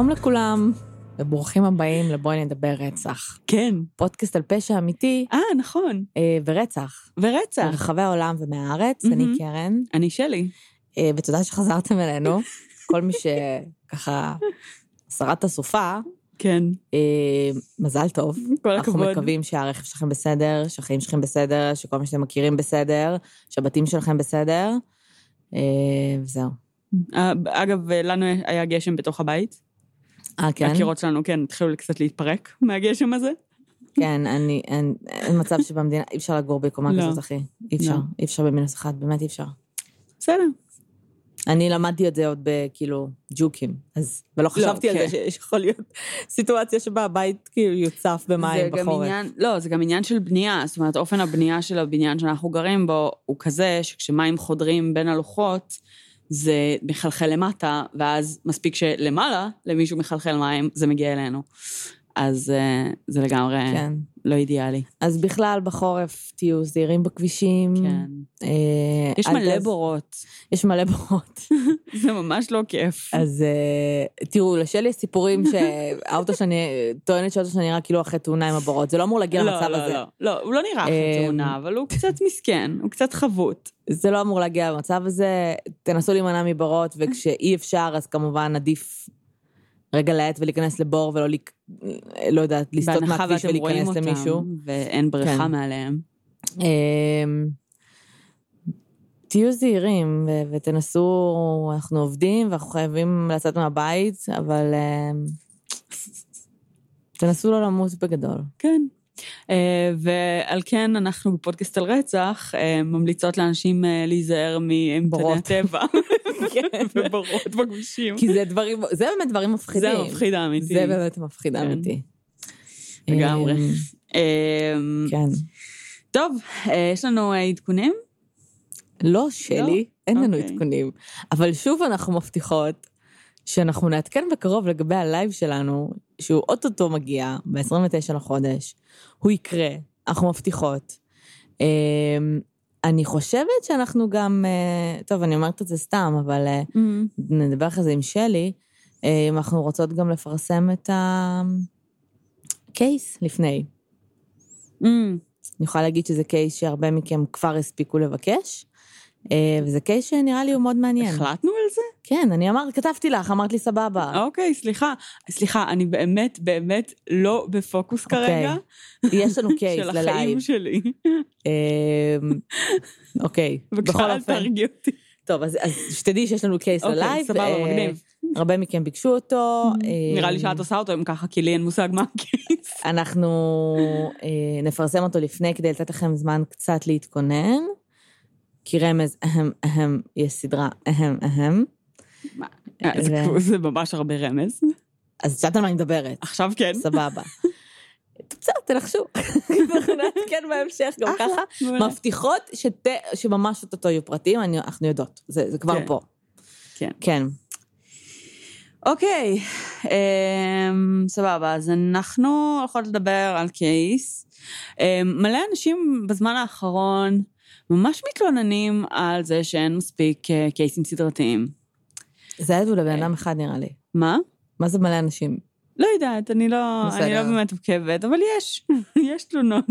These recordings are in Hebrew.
שלום לכולם, וברוכים הבאים לבואי נדבר רצח. כן. פודקאסט על פשע אמיתי אה, נכון. אה, ורצח. ורצח. מרחבי העולם ומהארץ. אני קרן, אני שלי. אה, ותודה שחזרתם אלינו. כל מי שככה, שרת הסופה, כן. אה, מזל טוב. כל אנחנו הכבוד. מקווים שהרכב שלכם בסדר, שהחיים שלכם בסדר, שכל מה שאתם מכירים בסדר, שהבתים שלכם בסדר, אה, וזהו. אה, אגב, לנו היה גשם בתוך הבית. אה, כן? הקירות שלנו, כן, התחילו קצת להתפרק מהגשם הזה. כן, אני, אין, אין מצב שבמדינה, אי אפשר לגור בקומה לא. כזאת, אחי. אי אפשר, לא. אי אפשר במינוס אחד, באמת אי אפשר. בסדר. אני למדתי את זה עוד בכאילו ג'וקים, אז, ולא חשבתי על כן. זה שיכול להיות סיטואציה שבה הבית כאילו יוצף במים בחורף. עניין, לא, זה גם עניין של בנייה. זאת אומרת, אופן הבנייה של הבניין שאנחנו גרים בו הוא כזה שכשמים חודרים בין הלוחות, זה מחלחל למטה, ואז מספיק שלמעלה למישהו מחלחל מים, זה מגיע אלינו. אז אה, זה לגמרי כן. לא אידיאלי. אז בכלל בחורף תהיו זהירים בכבישים. כן. אה, יש מלא תעז- בורות. יש מלא בורות. זה ממש לא כיף. אז אה, תראו, לשלי יש סיפורים שהאוטו שאני, טוענת שהאוטו שלה נראה כאילו אחרי תאונה עם הבורות, זה לא אמור להגיע לא, למצב לא, הזה. לא, לא, הוא לא נראה אחרי אמ, תאונה, אבל הוא קצת מסכן, הוא קצת חבוט. זה לא אמור להגיע למצב הזה, תנסו להימנע מבורות, וכשאי אפשר, אז כמובן עדיף רגע לאט ולהיכנס לבור ולא, לא יודעת, לסטות מהכביש ולהיכנס למישהו. ואין בריכה כן. מעליהם. אמ, תהיו זהירים ותנסו, אנחנו עובדים ואנחנו חייבים לצאת מהבית, אבל אמ, תנסו לא למות בגדול. כן. אה, ועל כן אנחנו בפודקאסט על רצח, אה, ממליצות לאנשים אה, להיזהר מאמצעי. הטבע. ובורות בכבישים. כי זה דברים, זה באמת דברים מפחידים. זה המפחיד האמיתי. זה באמת מפחיד כן. אמיתי. לגמרי. אמ, אה, כן. טוב, יש לנו עדכונים? לא, שלי, אין לנו אוקיי. עדכונים. אבל שוב אנחנו מבטיחות שאנחנו נעדכן בקרוב לגבי הלייב שלנו, שהוא אוטוטו מגיע ב-29 לחודש. הוא יקרה, אנחנו מבטיחות. אמ, אני חושבת שאנחנו גם, אה, טוב, אני אומרת את זה סתם, אבל אה, נדבר אחרי זה עם שלי, אה, אם אנחנו רוצות גם לפרסם את ה case לפני. Mm, אני יכולה להגיד שזה case שהרבה מכם כבר הספיקו לבקש, וזה case שנראה לי הוא מאוד מעניין. החלטנו על זה? כן, אני אמרת, כתבתי לך, אמרת לי סבבה. אוקיי, סליחה. סליחה, אני באמת, באמת לא בפוקוס כרגע. יש לנו קייס של ללייב. החיים שלי. אמ, אוקיי, בכל בבקשה, אל אופן. תרגיע אותי. טוב, אז אז שתדעי שיש לנו case אוקיי, ללייב. סבבה, אה, מגניב. הרבה מכם ביקשו אותו. נראה אה, לי שאת עושה אותו אם ככה, כי לי אין מושג מה ה case. אנחנו אה, נפרסם אותו לפני כדי לתת לכם זמן קצת להתכונן. כי רמז, אהם, אהם, יש סדרה, אהם, אהם. אה, זה- ו- זה ממש הרבה רמז. אז את יודעת על מה אני מדברת. עכשיו כן. סבבה. בסדר, תנחשו. אנחנו נעדכן בהמשך גם ככה. מבטיחות שממש אוטוטו יהיו פרטים, אנחנו יודעות. זה זה כבר כן. פה. כן. כן. אוקיי, אמ, סבבה, אז אנחנו הולכות לדבר על קייס. אמ, מלא אנשים בזמן האחרון ממש מתלוננים על זה שאין מספיק אה, קייסים סדרתיים. זה היה לבן אה. אדם אחד נראה לי. מה? מה זה מלא אנשים? לא יודעת, אני לא, בסדר. אני לא באמת עוקבת, אבל יש, יש תלונות.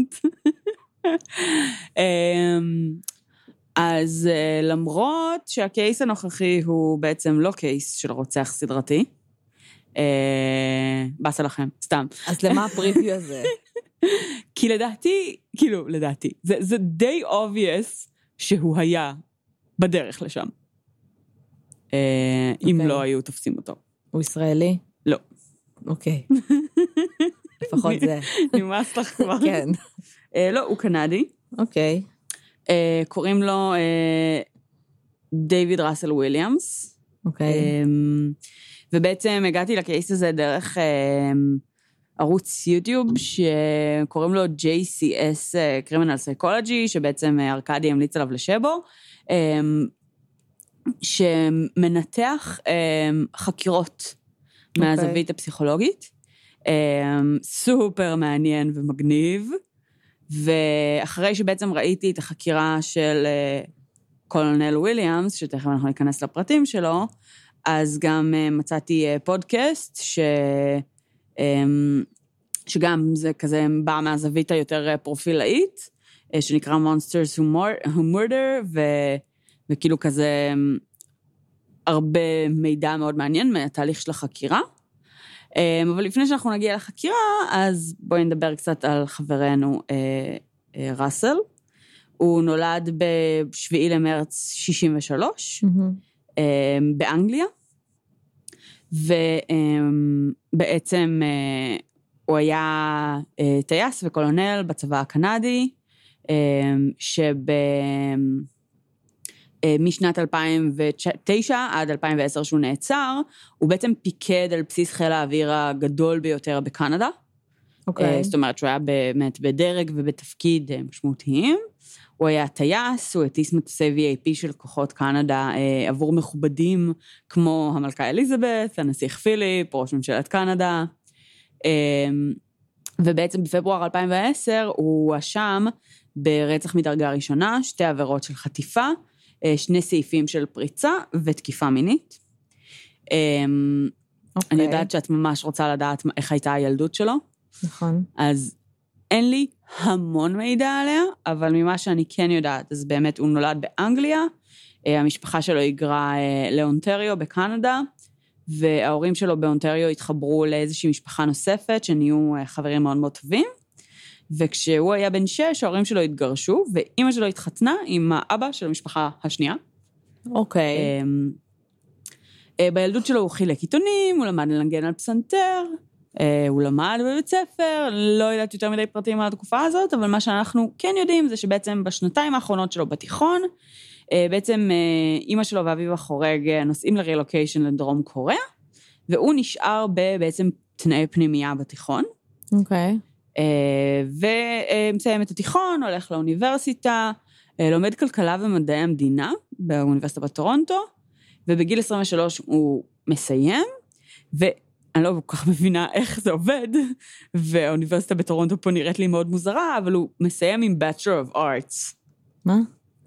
אמ, אז אה, למרות שהקייס הנוכחי הוא בעצם לא קייס של רוצח סדרתי, באסה לכם, סתם. אז למה הפריוויו הזה? כי לדעתי, כאילו, לדעתי, זה, זה די obvious שהוא היה בדרך לשם. אה, אם אוקיי. לא היו תופסים אותו. הוא ישראלי? לא. אוקיי. לפחות זה. נמאס לך כבר. כן. אה, לא, הוא קנדי. אוקיי. אה, קוראים לו דיוויד ראסל וויליאמס. אוקיי. אמ, ובעצם הגעתי לקייס הזה דרך אמ, ערוץ יוטיוב שקוראים לו JCS אה, Criminal Psychology, שבעצם אה, ארכדי המליץ עליו לשבו, אמ, שמנתח אמ, חקירות מהזווית הפסיכולוגית. אמ, סופר מעניין ומגניב. ואחרי שבעצם ראיתי את החקירה של אה, קולונל וויליאמס, שתכף אנחנו ניכנס לפרטים שלו, אז גם מצאתי פודקאסט, ש... אמ, שגם זה כזה בא מהזווית היותר אה, פרופילאית, אה, שנקרא Monsters Who Mur- Who Murder, ו... וכאילו כזה אמ, הרבה מידע מאוד מעניין מהתהליך של החקירה. אמ, אבל לפני שאנחנו נגיע לחקירה, אז בואי נדבר קצת על חברנו אה, ראסל. הוא נולד ב-7 למרץ 63, אמ, באנגליה, ובעצם אה, הוא היה אה, טייס וקולונל בצבא הקנדי. אה, משנת 2009 עד 2010 שהוא נעצר, הוא בעצם פיקד על בסיס חיל האוויר הגדול ביותר בקנדה. אוקיי. אה, זאת אומרת שהוא היה באמת בדרג ובתפקיד משמעותיים. הוא היה טייס, הוא הטיס מטוסי VAP של כוחות קנדה אה, עבור מכובדים כמו המלכה אליזבת, הנסיך פיליפ, ראש ממשלת קנדה. אה, ובעצם בפברואר 2010 הוא הואשם ברצח מדרגה ראשונה, שתי עבירות של חטיפה, אה, שני סעיפים של פריצה ותקיפה מינית. אה, אוקיי. אני יודעת שאת ממש רוצה לדעת איך הייתה הילדות שלו, נכון. אז אין לי המון מידע עליה, אבל ממה שאני כן יודעת, אז באמת הוא נולד באנגליה, אה, המשפחה שלו היגרה אה, לאונטריו בקנדה, וההורים שלו באונטריו התחברו לאיזושהי משפחה נוספת, שנהיו אה, חברים מאוד מאוד טובים. וכשהוא היה בן שש, ההורים שלו התגרשו, ואימא שלו התחתנה עם האבא של המשפחה השנייה. אוקיי. אמ, אה, בילדות שלו הוא חילק עיתונים, הוא למד לנגן על פסנתר, הוא למד בבית ספר, לא יודעת יותר מדי פרטים על התקופה הזאת, אבל מה שאנחנו כן יודעים זה שבעצם בשנתיים האחרונות שלו בתיכון, אה, בעצם אה, אימא שלו ואביו החורג אה, נוסעים לרילוקיישן לדרום קוריאה, והוא נשאר בבעצם תנאי פנימייה בתיכון. אוקיי. אה, ומסיים את התיכון, הולך לאוניברסיטה, אה, לומד כלכלה ומדעי המדינה באוניברסיטה בטורונטו, ובגיל 23 הוא מסיים, ואני לא כל כך מבינה איך זה עובד, והאוניברסיטה בטורונטו פה נראית לי מאוד מוזרה, אבל הוא מסיים עם Bachelor of Arts. מה?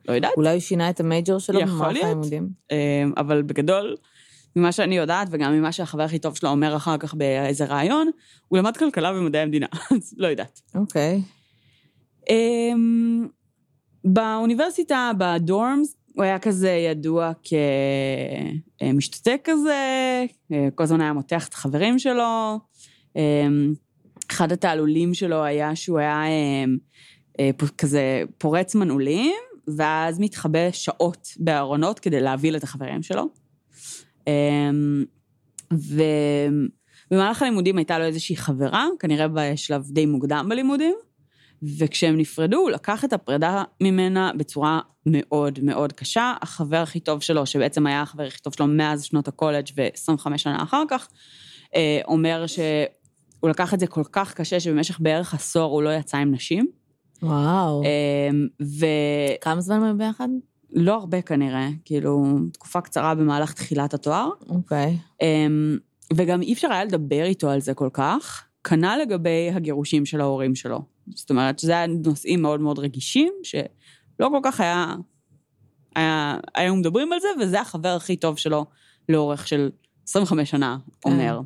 לא יודעת, אולי הוא שינה את המייג'ור שלו במערכת. הלימודים? אה, אבל בגדול, ממה שאני יודעת, וגם ממה שהחבר הכי טוב שלו אומר אחר כך באיזה ראיון, הוא למד כלכלה ומדעי המדינה, אז לא יודעת. אוקיי. אמ, באוניברסיטה, בדורמס, הוא היה כזה ידוע כמשתתק כזה, כל הזמן היה מותח את החברים שלו. אמ, אחד התעלולים שלו היה שהוא היה אמ, אה, כזה פורץ מנעולים, ואז מתחבא שעות בארונות כדי להביא את החברים שלו. אמ, ובמהלך הלימודים הייתה לו איזושהי חברה, כנראה בשלב די מוקדם בלימודים, וכשהם נפרדו, הוא לקח את הפרידה ממנה בצורה מאוד מאוד קשה. החבר הכי טוב שלו, שבעצם היה החבר הכי טוב שלו מאז שנות הקולג' ו-25 שנה אחר כך, אה, אומר שהוא לקח את זה כל כך קשה, שבמשך בערך עשור הוא לא יצא עם נשים. וואו. אמ, ולא כמה זמן הם ביחד? הרבה כנראה, כאילו, תקופה קצרה במהלך תחילת התואר. אוקיי. אמ, וגם אי אפשר היה לדבר איתו על זה כל כך. כנ"ל לגבי הגירושים של ההורים שלו. זאת אומרת, שזה היה נושאים מאוד מאוד רגישים, שלא כל כך היה... היה היו מדברים על זה, וזה החבר הכי טוב שלו לאורך של 25 שנה, אומר.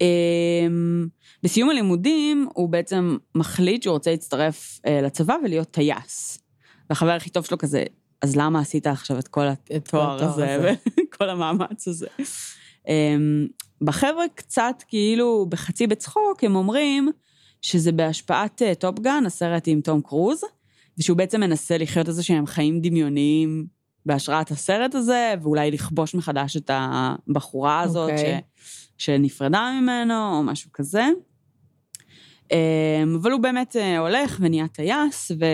אמ, בסיום הלימודים, הוא בעצם מחליט שהוא רוצה להצטרף אה, לצבא ולהיות טייס. והחבר הכי טוב שלו כזה, אז למה עשית עכשיו את כל התואר הזה?" וכל המאמץ הזה? אמ, בחבר'ה קצת כאילו בחצי בצחוק, הם אומרים שזה בהשפעת אה, טופגן, הסרט עם תום קרוז, ושהוא בעצם מנסה לחיות איזה שהם חיים דמיוניים בהשראת הסרט הזה, ואולי לכבוש מחדש את הבחורה הזאת אוקיי. ש... שנפרדה ממנו, או משהו כזה. אמ, אבל הוא באמת אה, הולך ונהיה טייס, ו...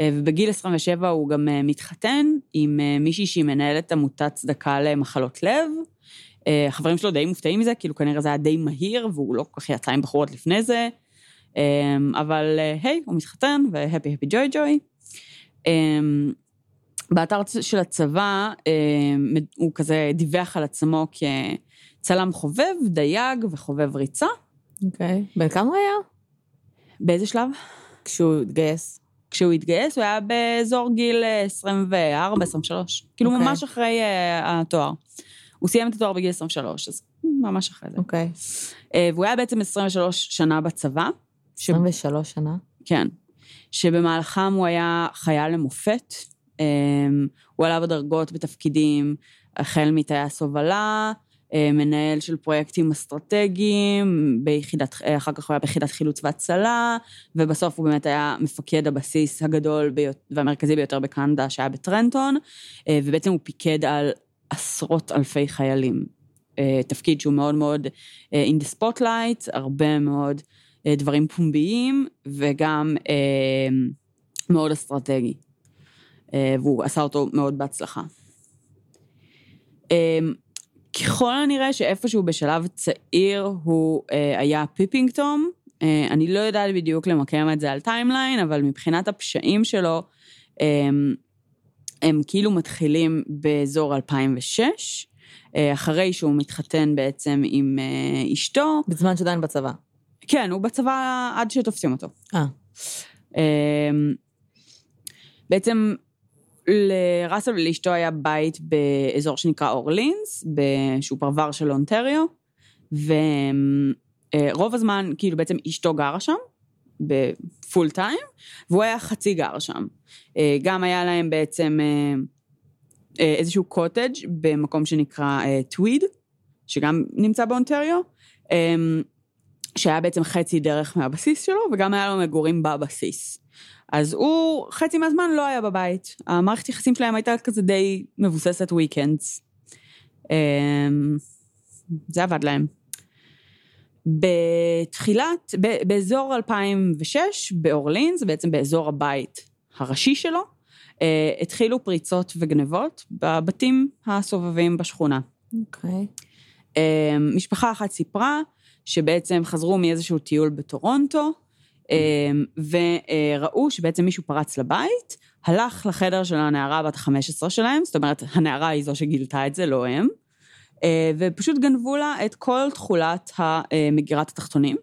אה, ובגיל 27 הוא גם אה, מתחתן עם אה, מישהי שהיא מנהלת עמותת צדקה למחלות לב. אה, החברים שלו די מופתעים מזה, כאילו כנראה זה היה די מהיר, והוא לא כל כך יצא עם בחורות לפני זה. אה, אבל אה, היי, הוא מתחתן, והפי הפי ג'וי ג'וי. אה, באתר של הצבא, אה, הוא כזה דיווח על עצמו כצלם חובב, דייג וחובב ריצה. אוקיי. בן כמה הוא היה? באיזה שלב? כשהוא התגייס. כשהוא התגייס הוא היה באזור גיל 24, 23, כאילו אוקיי. ממש אחרי אה, התואר. הוא סיים את התואר בגיל 23, אז ממש אחרי זה. אוקיי. אה, והוא היה בעצם 23 שנה בצבא. ש- 23 שנה. כן. שבמהלכם הוא היה חייל למופת. אה, הוא עלה בדרגות בתפקידים, החל מטייס הובלה, אה, מנהל של פרויקטים אסטרטגיים, ביחידת, אה, אחר כך הוא היה ביחידת חילוץ והצלה, ובסוף הוא באמת היה מפקד הבסיס הגדול ביותר, והמרכזי ביותר בקנדה, שהיה בטרנטון, אה, ובעצם הוא פיקד על עשרות אלפי חיילים. תפקיד שהוא מאוד מאוד in the spotlight, הרבה מאוד דברים פומביים, וגם אה, מאוד אסטרטגי. אה, והוא עשה אותו מאוד בהצלחה. אה, ככל הנראה שאיפשהו בשלב צעיר הוא אה, היה Peeping Tom, אה, אני לא יודעת בדיוק למקם את זה על timeline, אבל מבחינת הפשעים שלו, אה, הם כאילו מתחילים באזור 2006, אה, אחרי שהוא מתחתן בעצם עם אה, אשתו. בזמן שעדיין בצבא. כן, הוא בצבא עד שתופסים אותו. אה. אמ, בעצם לראסל ולאשתו היה בית באזור שנקרא אורלינס, שהוא פרבר של אונטריו, ורוב הזמן, כאילו בעצם אשתו גרה שם, ב full time, והוא היה חצי גר שם. אה, גם היה להם בעצם אה, אה, איזשהו קוטג' במקום שנקרא אה, טוויד, שגם נמצא באונטריו, אמ, שהיה בעצם חצי דרך מהבסיס שלו, וגם היה לו מגורים בבסיס. אז הוא חצי מהזמן לא היה בבית. המערכת יחסים שלהם הייתה כזה די מבוססת וויקנדס. אמ, זה עבד להם. בתחילת, ב- באזור 2006, באורלינס, בעצם באזור הבית הראשי שלו, אה, התחילו פריצות וגנבות בבתים הסובבים בשכונה. אוקיי. אה, משפחה אחת סיפרה שבעצם חזרו מאיזשהו טיול בטורונטו, אה, וראו שבעצם מישהו פרץ לבית, הלך לחדר של הנערה בת ה-15 שלהם, זאת אומרת, הנערה היא זו שגילתה את זה, לא הם, אה, ופשוט גנבו לה את כל תכולת מגירת התחתונים.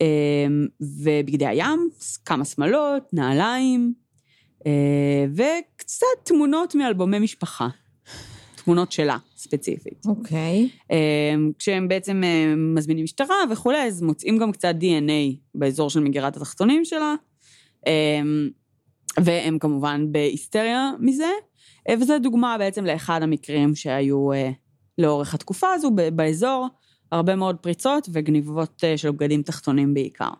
אה, ובגדי הים, כמה שמלות, נעליים, וקצת תמונות מאלבומי משפחה. תמונות שלה, ספציפית. אוקיי. אמ, כשהם בעצם אה, מזמינים משטרה וכולי, אז מוצאים גם קצת DNA באזור של מגירת התחתונים שלה, אמ, והם כמובן בהיסטריה מזה, אה, וזו דוגמה בעצם לאחד המקרים שהיו אה, לאורך התקופה הזו באזור, הרבה מאוד פריצות וגניבות של בגדים תחתונים בעיקר.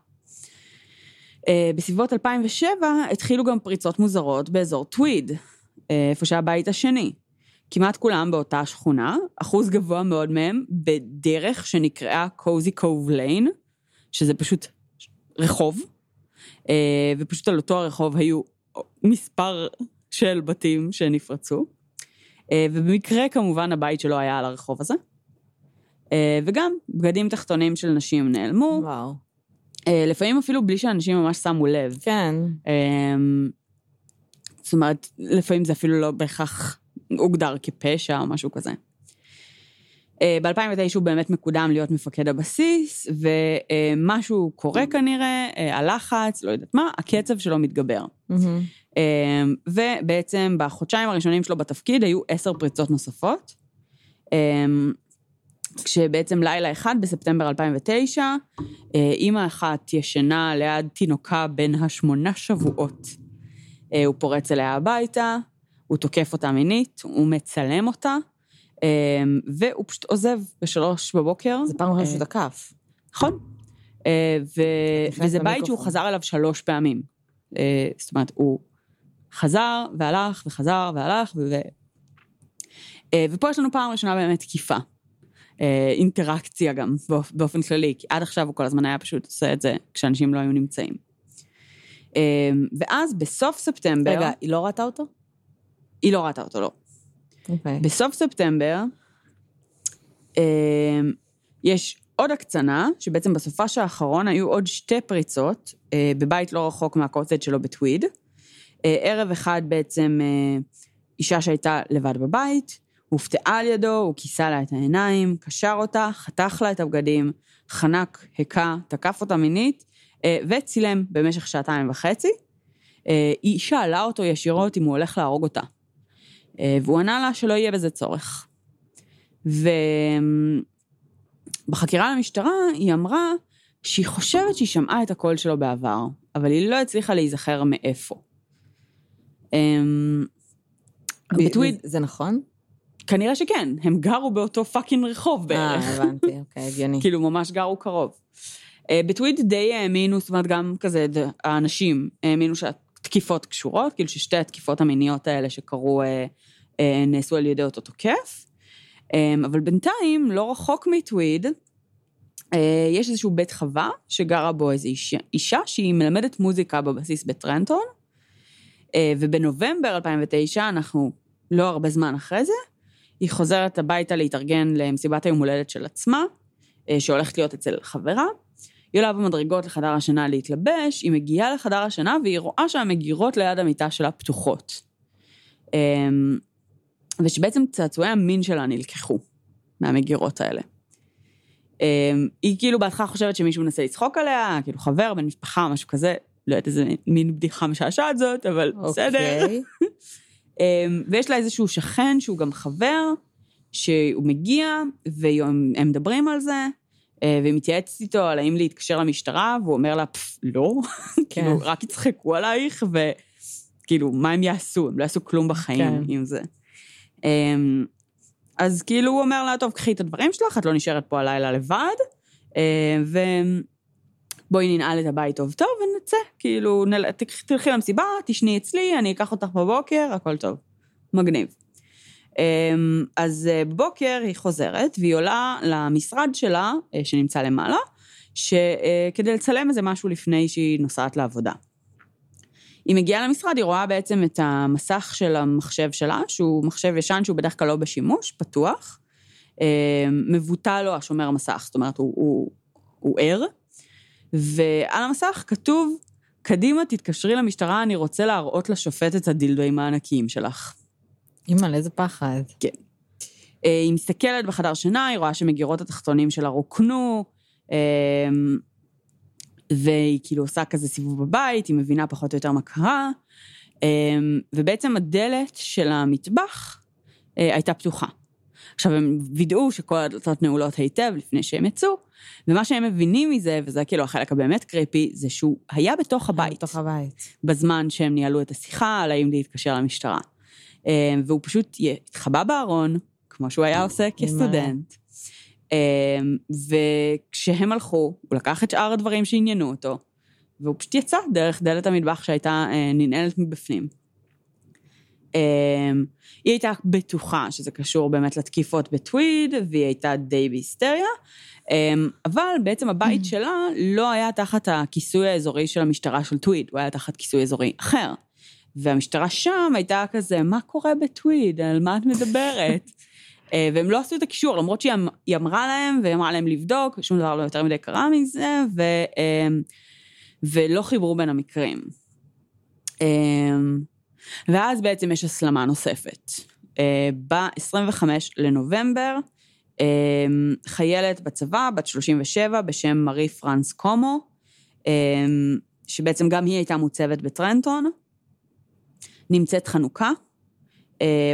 בסביבות 2007 התחילו גם פריצות מוזרות באזור טוויד, איפה שהיה הבית השני. כמעט כולם באותה שכונה, אחוז גבוה מאוד מהם בדרך שנקראה קוזי קוב ליין, שזה פשוט רחוב, אה, ופשוט על אותו הרחוב היו מספר של בתים שנפרצו, אה, ובמקרה כמובן הבית שלו היה על הרחוב הזה. אה, וגם בגדים תחתונים של נשים נעלמו, וואו. לפעמים אפילו בלי שאנשים ממש שמו לב. כן. אמ, זאת אומרת, לפעמים זה אפילו לא בהכרח הוגדר כפשע או משהו כזה. ב-2009 הוא באמת מקודם להיות מפקד הבסיס, ומשהו קורה כנראה, אה, הלחץ, לא יודעת מה, הקצב שלו מתגבר. אמ, ובעצם בחודשיים הראשונים שלו בתפקיד היו עשר פריצות נוספות. כשבעצם לילה אחד בספטמבר 2009, אה, אימא אחת ישנה ליד תינוקה בן השמונה שבועות. אה, הוא פורץ אליה הביתה, הוא תוקף אותה מינית, הוא מצלם אותה, אמ, והוא פשוט עוזב בשלוש בבוקר. זה פעם ראשונה אה, שהוא תקף. נכון. אה, וזה בית שהוא. חזר אליו שלוש פעמים. אה, זאת אומרת, הוא חזר והלך וחזר והלך, ו... ופה יש לנו פעם ראשונה באמת תקיפה. אינטראקציה גם, באופ- באופן כללי, כי עד עכשיו הוא כל הזמן היה פשוט עושה את זה כשאנשים לא היו נמצאים. ואז בסוף ספטמבר, רגע, היא לא ראתה אותו? היא לא ראתה אותו, לא. אוקיי. בסוף ספטמבר, אה, יש עוד הקצנה, שבעצם בסופש האחרון היו עוד שתי פריצות, אה, בבית לא רחוק מהקוטג' שלו בטוויד. אה, ערב אחד בעצם אה, אישה שהייתה לבד בבית, הופתעה על ידו, הוא כיסה לה את העיניים, קשר אותה, חתך לה את הבגדים, חנק, הכה, תקף אותה מינית, אה, וצילם במשך שעתיים וחצי. אה, היא שאלה אותו ישירות אם הוא הולך להרוג אותה. אה, והוא ענה לה שלא יהיה בזה צורך. ובחקירה למשטרה היא אמרה שהיא חושבת שהיא שמעה את הקול שלו בעבר, אבל היא לא הצליחה להיזכר מאיפה. אמ, בטוויד, זה נכון? כנראה שכן, הם גרו באותו fucking רחוב אה, בערך. הבנתי, אוקיי, הגיוני. כאילו, ממש גרו קרוב. אה, בטוויד די האמינו, זאת אומרת, גם כזה, האנשים האמינו שהתקיפות קשורות, כאילו ששתי התקיפות המיניות האלה שקרו אה, אה, נעשו על ידי אותו תוקף. אה, אבל בינתיים, לא רחוק מטוויד, אה, יש איזשהו בית חווה שגרה בו איזו אישה, שהיא מלמדת מוזיקה בבסיס בטרנטון, אה, ובנובמבר 2009, אנחנו לא הרבה זמן אחרי זה, היא חוזרת הביתה להתארגן למסיבת היום הולדת של עצמה, אה, שהולכת להיות אצל חברה. היא עולה במדרגות לחדר השינה להתלבש, היא מגיעה לחדר השינה והיא רואה שהמגירות ליד המיטה שלה פתוחות. ושבעצם צעצועי המין שלה נלקחו מהמגירות האלה. אמ, היא כאילו בהתחלה חושבת שמישהו מנסה לצחוק עליה, כאילו חבר, בן משפחה, משהו כזה, לא יודעת איזה מין בדיחה משעשעת זאת, אבל בסדר. אוקיי. אמ, ויש לה איזשהו שכן שהוא גם חבר, שהוא מגיע, והם הם מדברים על זה, אה, והיא מתייעצת איתו על האם להתקשר למשטרה, והוא אומר לה, "פף, לא, כאילו, רק יצחקו עלייך, וכאילו, מה הם יעשו? הם לא יעשו כלום בחיים כן. עם זה. אמ, אז כאילו הוא אומר לה, טוב, קחי את הדברים שלך, את לא נשארת פה הלילה לבד, אה, ובואי ננעל את הבית טוב טוב ונצא, כאילו, נל... תלכי- למסיבה, תשני אצלי, אני אקח אותך בבוקר, הכל טוב. מגניב. אמ, אז אה, בבוקר היא חוזרת, והיא עולה למשרד שלה, אה, שנמצא למעלה, שכדי לצלם איזה משהו לפני שהיא נוסעת לעבודה. היא מגיעה למשרד, היא רואה בעצם את המסך של המחשב שלה, שהוא מחשב ישן שהוא בדרך כלל לא בשימוש, פתוח. אה, מבוטל לו השומר מסך, זאת אומרת, הוא, הוא, הוא ער. ועל המסך כתוב, קדימה, תתקשרי למשטרה, אני רוצה להראות לשופט את הדילדואים הענקיים שלך. אימא, איזה פחד. אה, היא מסתכלת בחדר שינה, היא רואה שמגירות התחתונים שלה רוקנו, אה, והיא כאילו עושה כזה סיבוב בבית, היא מבינה פחות או יותר מה קרה, אה, ובעצם הדלת של המטבח אה, הייתה פתוחה. עכשיו, הם וידאו שכל הדלתות נעולות היטב לפני שהם יצאו, ומה שהם מבינים מזה, וזה כאילו החלק הבאמת קריפי, זה שהוא היה בתוך הבית. בתוך הבית. בזמן שהם ניהלו את השיחה על האם להתקשר למשטרה. אה, והוא פשוט התחבא בארון, כמו שהוא היה עושה כסטודנט. אה, וכשהם הלכו, הוא לקח את שאר הדברים שעניינו אותו, והוא פשוט יצא דרך דלת המטבח שהייתה אה, ננעלת מבפנים. אה, היא הייתה בטוחה שזה קשור באמת לתקיפות בטוויד, והיא הייתה די בהיסטריה, אה, אבל בעצם הבית שלה לא היה תחת הכיסוי האזורי של המשטרה של טוויד, הוא היה תחת כיסוי אזורי אחר. והמשטרה שם הייתה כזה, מה קורה בטוויד? על מה את מדברת? אה, והם לא עשו את הקישור, למרות שהיא אמ- אמרה להם, והיא אמרה להם לבדוק, שום דבר לא יותר מדי קרה מזה, ו, אה, ולא חיברו בין המקרים. אה, ואז בעצם יש הסלמה נוספת. ב-25 לנובמבר, חיילת בצבא, בת 37, בשם מארי פרנס קומו, שבעצם גם היא הייתה מוצבת בטרנטון, נמצאת חנוכה.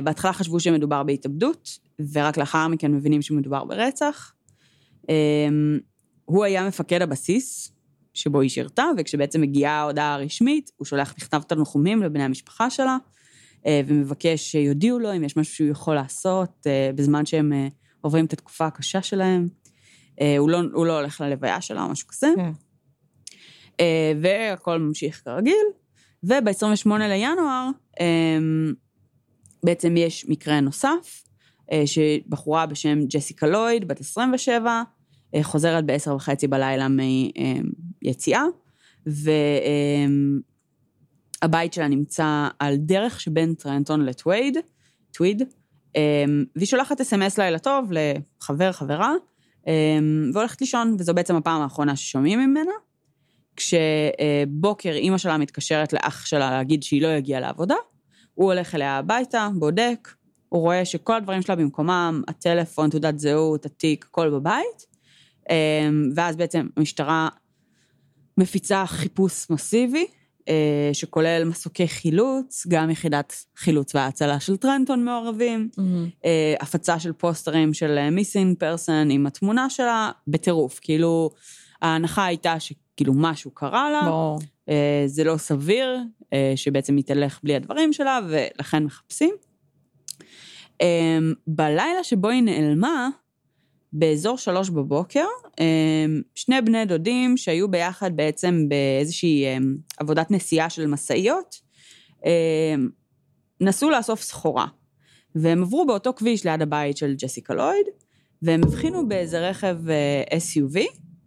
בהתחלה חשבו שמדובר בהתאבדות, ורק לאחר מכן מבינים שמדובר ברצח. Um, הוא היה מפקד הבסיס שבו היא שירתה, וכשבעצם מגיעה ההודעה הרשמית, הוא שולח מכתב תנחומים לבני המשפחה שלה, uh, ומבקש שיודיעו לו אם יש משהו שהוא יכול לעשות uh, בזמן שהם uh, עוברים את התקופה הקשה שלהם. הוא, לא, הוא לא הולך ללוויה שלה או משהו כזה. כן. Uh, והכל ממשיך כרגיל. וב-28 לינואר, um, בעצם יש מקרה נוסף, אה, שבחורה בשם ג'סיקה לויד, בת 27, אה, חוזרת ב-10 וחצי בלילה מיציאה, והבית שלה נמצא על דרך שבין טרנטון לטוויד, טוויד, אה, והיא שולחת אס.אם.אס לילה טוב לחבר, חברה, והולכת לישון, וזו בעצם הפעם האחרונה ששומעים ממנה. כשבוקר אימא שלה מתקשרת לאח שלה להגיד שהיא לא הגיעה לעבודה, הוא הולך אליה הביתה, בודק, הוא רואה שכל הדברים שלה במקומם, הטלפון, תעודת זהות, התיק, הכל בבית, ואז בעצם המשטרה מפיצה חיפוש מסיבי, אה, שכולל מסוקי חילוץ, גם יחידת חילוץ וההצלה של טרנטון מעורבים, אה, הפצה של פוסטרים של מיסינג פרסון עם התמונה שלה, בטירוף. כאילו, ההנחה הייתה שכאילו משהו קרה לה, ברור. אה, זה לא סביר אה, שבעצם היא תלך בלי הדברים שלה, ולכן מחפשים. אה, בלילה שבו היא נעלמה, באזור שלוש בבוקר, אה, שני בני דודים שהיו ביחד בעצם באיזושהי אה, עבודת נסיעה של משאיות, אה, נסו לאסוף סחורה. והם עברו באותו כביש ליד הבית של ג'סיקה לויד, והם הבחינו באיזה רכב אה, SUV,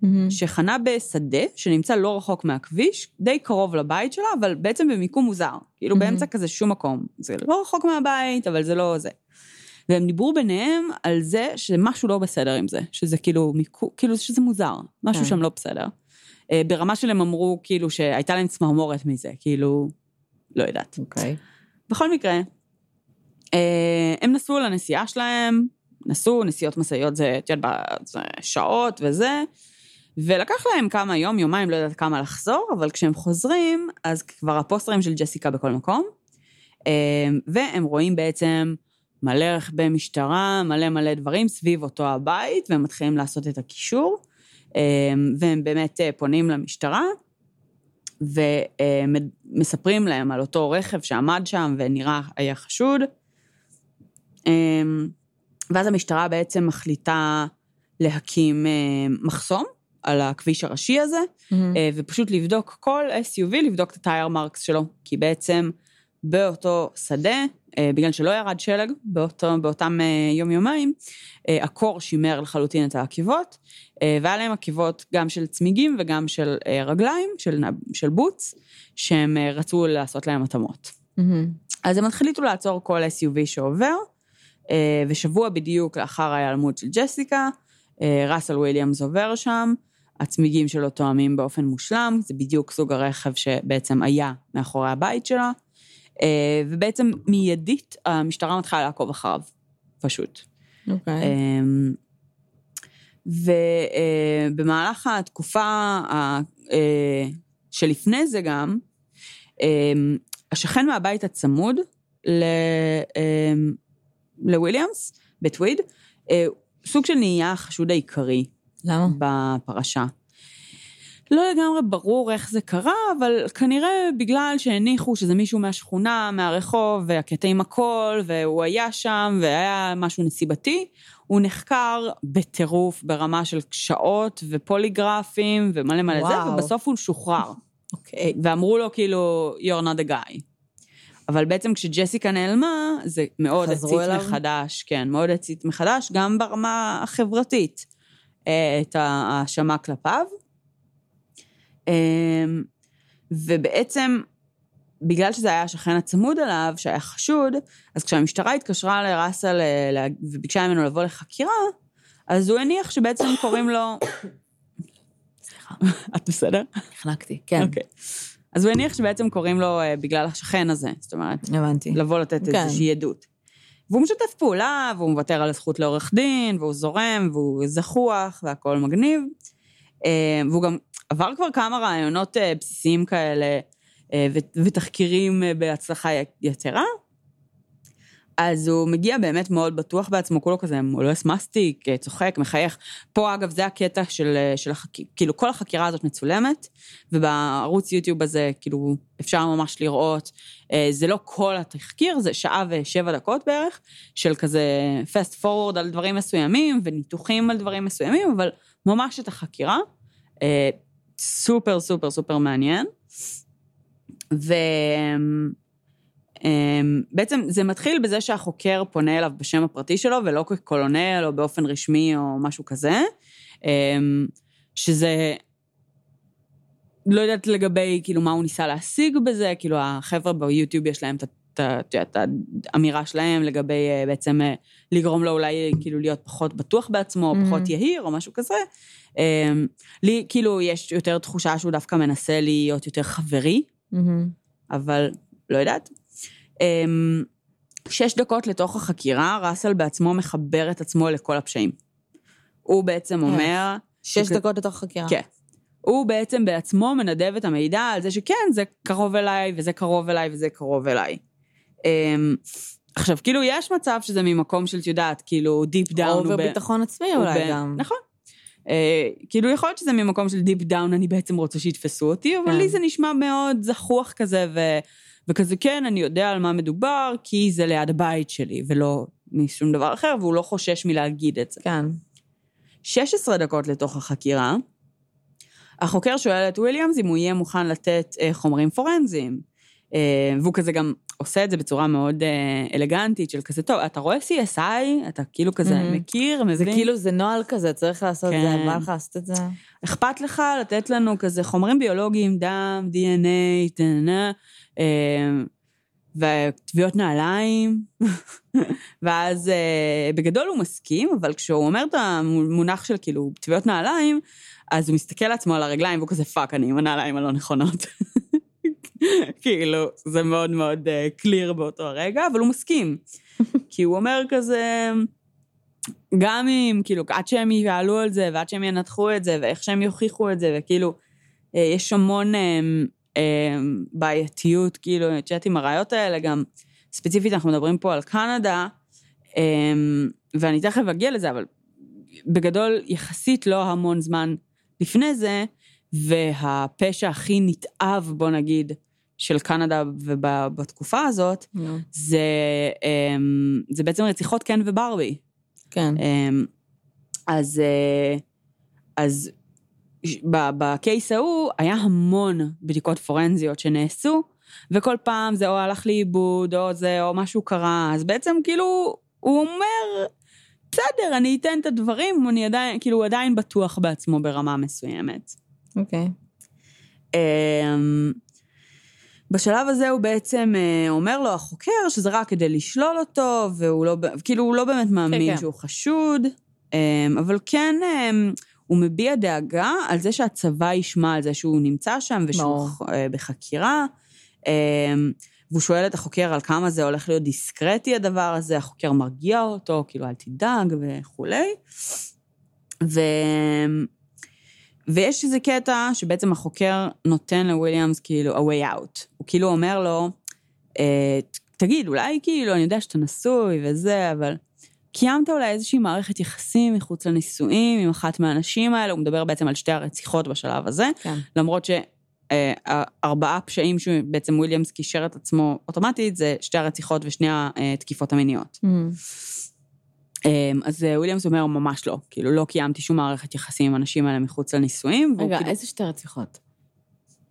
מהמם. שחנה בשדה שנמצא לא רחוק מהכביש, די קרוב לבית שלה, אבל בעצם במיקום מוזר. כאילו Mhm. באמצע כזה שום מקום. זה לא רחוק מהבית, אבל זה לא זה. והם דיברו ביניהם על זה שמשהו לא בסדר עם זה, שזה כאילו, מיקו, כאילו שזה מוזר, משהו כן. שם לא בסדר. אה, ברמה של הם אמרו כאילו שהייתה להם צמרמורת מזה, כאילו, לא יודעת. אוקיי. בכל מקרה, אה, הם נסעו לנסיעה שלהם, נסעו, נסיעות משאיות זה, את יודעת, שעות וזה, ולקח להם כמה יום, יומיים, לא יודעת כמה לחזור, אבל כשהם חוזרים, אז כבר הפוסטרים של ג'סיקה בכל מקום, אה, והם רואים בעצם מלא רכבי משטרה, מלא מלא דברים סביב אותו הבית, והם מתחילים לעשות את הקישור, אה, והם באמת אה, פונים למשטרה, ומספרים להם על אותו רכב שעמד שם ונראה היה חשוד. אמ, ואז המשטרה בעצם מחליטה להקים אה, מחסום על הכביש הראשי הזה. אה, ופשוט לבדוק כל SUV, לבדוק את הטייר מרקס שלו, כי בעצם באותו שדה, אה, בגלל שלא ירד שלג באותו, באותם אה, יום-יומיים, הקור שימר לחלוטין את העקיבות, והיה להם עקיבות גם של צמיגים וגם של רגליים, של, של בוטס, שהם רצו לעשות להם התאמות. מהמם. אז הם החליטו לעצור כל SUV שעובר, ושבוע בדיוק לאחר ההיעלמות של ג'סיקה, ראסל וויליאמס עובר שם, הצמיגים שלו תואמים באופן מושלם, זה בדיוק סוג הרכב שבעצם היה מאחורי הבית שלה, אה, ובעצם מיידית המשטרה מתחילה לעקוב אחריו, פשוט. אוקיי. אמ, ובמהלך התקופה ה- אה, שלפני זה גם, השכן מהבית הצמוד ל- אמ, לוויליאמס, בטוויד, אה, סוג של נהיה החשוד העיקרי למה? בפרשה. לא לגמרי ברור איך זה קרה, אבל כנראה בגלל שהניחו שזה מישהו מהשכונה, מהרחוב, והקטע עם הכל, והוא היה שם, והיה משהו נסיבתי, הוא נחקר בטירוף ברמה של שעות ופוליגרפים ומלא מלא זה, וואו. ובסוף הוא שוחרר. אוקיי. ואמרו לו כאילו, you're not a guy. אבל בעצם כשג'סיקה נעלמה, זה מאוד הצית אליו? מחדש, כן, מאוד הצית מחדש, גם ברמה החברתית, את ההאשמה כלפיו. אה, ובעצם, בגלל שזה היה השכן הצמוד אליו, שהיה חשוד, אז כשהמשטרה התקשרה לראסל אה, וביקשה ממנו לבוא לחקירה, אז הוא הניח שבעצם קוראים לו... סליחה, את בסדר? נחנקתי. כן, אוקיי. אז הוא הניח שבעצם קוראים לו אה, בגלל השכן הזה, זאת אומרת, הבנתי. לבוא לתת כן. איזושהי עדות. והוא משתף פעולה, והוא מוותר על הזכות לעורך דין, והוא זורם, והוא זחוח, והכול מגניב. אה, והוא גם עבר כבר כמה רעיונות אה, בסיסיים כאלה, אה, ותחקירים בהצלחה יתרה. אז הוא מגיע באמת מאוד בטוח בעצמו, כולו כזה מולס מסטיק, צוחק, מחייך. פה, אגב, זה הקטע של, של החקירה, כאילו, כל החקירה הזאת מצולמת, ובערוץ יוטיוב הזה, כאילו, אפשר ממש לראות, אה, זה לא כל התחקיר, זה שעה ושבע דקות בערך, של כזה fast forward על דברים מסוימים, וניתוחים על דברים מסוימים, אבל ממש את החקירה. אה, סופר, סופר, סופר מעניין. ובעצם זה מתחיל בזה שהחוקר פונה אליו בשם הפרטי שלו, ולא כקולונל או באופן רשמי או משהו כזה, אמ, שזה... לא יודעת לגבי, כאילו, מה הוא ניסה להשיג בזה, כאילו, החבר'ה ביוטיוב יש להם את האמירה שלהם לגבי אה, בעצם אה, לגרום לו אולי כאילו להיות פחות בטוח בעצמו, Mhm. פחות יהיר, או משהו כזה. אמ, לי, כאילו, יש יותר תחושה שהוא דווקא מנסה להיות יותר חברי, מהמם. אבל לא יודעת. אמ, שש דקות לתוך החקירה, ראסל בעצמו מחבר את עצמו לכל הפשעים. הוא בעצם אומר... שש דקות לתוך חקירה. כן. הוא בעצם בעצמו מנדב את המידע על זה שכן, זה קרוב אליי, וזה קרוב אליי, וזה קרוב אליי. אמ, עכשיו, כאילו, יש מצב שזה ממקום של, את יודעת, כאילו, deep down. או בביטחון עצמי אולי גם. נכון. אה, כאילו, יכול להיות שזה ממקום של deep down, אני בעצם רוצה שיתפסו אותי, אבל כן. לי זה נשמע מאוד זחוח כזה, ו... וכזה, כן, אני יודע על מה מדובר, כי זה ליד הבית שלי, ולא משום דבר אחר, והוא לא חושש מלהגיד את זה. כן. 16 דקות לתוך החקירה, החוקר שואל את וויליאמס אם הוא יהיה מוכן לתת אה, חומרים פורנזיים. אה, והוא כזה גם עושה את זה בצורה מאוד אה, אלגנטית, של כזה, טוב, אתה רואה CSI? אתה כאילו כזה Mhm. מכיר, זה מבין? כאילו, זה נוהל כזה, צריך לעשות את זה, כן. בא לך לעשות את זה? אכפת לך לתת לנו כזה חומרים ביולוגיים, דם, DNA, טננה, אה, וטביעות נעליים, ואז אה, בגדול הוא מסכים, אבל כשהוא אומר את המונח של כאילו טביעות נעליים, אז הוא מסתכל לעצמו על הרגליים, והוא כזה fuck, אני עם הנעליים הלא נכונות. כאילו, זה מאוד מאוד clear באותו הרגע, אבל הוא מסכים. כי הוא אומר כזה, גם אם, כאילו, עד שהם יעלו על זה, ועד שהם ינתחו את זה, ואיך שהם יוכיחו את זה, וכאילו, אה, יש המון אה, אה, בעייתיות, כאילו, את יודעת, עם הראיות האלה, גם ספציפית אנחנו מדברים פה על קנדה, אה, ואני תכף אגיע לזה, אבל בגדול, יחסית לא המון זמן לפני זה, והפשע הכי נתעב, בוא נגיד, של קנדה ובתקופה הזאת. זה, אה, זה בעצם רציחות קן וברבי. כן. אמ, אז, אה, אז בקייס ההוא היה המון בדיקות פורנזיות שנעשו, וכל פעם זה או הלך לאיבוד, או זה, או משהו קרה, אז בעצם כאילו, הוא אומר, בסדר, אני אתן את הדברים, אני עדיין, כאילו, הוא עדיין בטוח בעצמו ברמה מסוימת. אוקיי. אמ, בשלב הזה הוא בעצם אה, אומר לו, החוקר, שזה רק כדי לשלול אותו, והוא לא, כאילו, הוא לא באמת מאמין כן. שהוא חשוד, אמ, אבל כן, אמ, הוא מביע דאגה על זה שהצבא ישמע על זה שהוא נמצא שם ושהוא אה, בחקירה. אמ, והוא שואל את החוקר על כמה זה הולך להיות דיסקרטי הדבר הזה, החוקר מרגיע אותו, כאילו, אל תדאג וכולי. ו... ויש איזה קטע שבעצם החוקר נותן לוויליאמס כאילו a way out. הוא כאילו אומר לו, אה, תגיד, אולי כאילו, אני יודע שאתה נשוי וזה, אבל קיימת אולי איזושהי מערכת יחסים מחוץ לנישואים עם אחת מהאנשים האלה, הוא מדבר בעצם על שתי הרציחות בשלב הזה, כן. למרות שארבעה פשעים שבעצם וויליאמס קישר את עצמו אוטומטית, זה שתי הרציחות ושני התקיפות המיניות. אמ, אמ, אז אה, וויליאמס אומר, ממש לא, כאילו לא קיימתי שום מערכת יחסים עם האנשים האלה מחוץ לנישואים. רגע, כאילו- איזה שתי רציחות?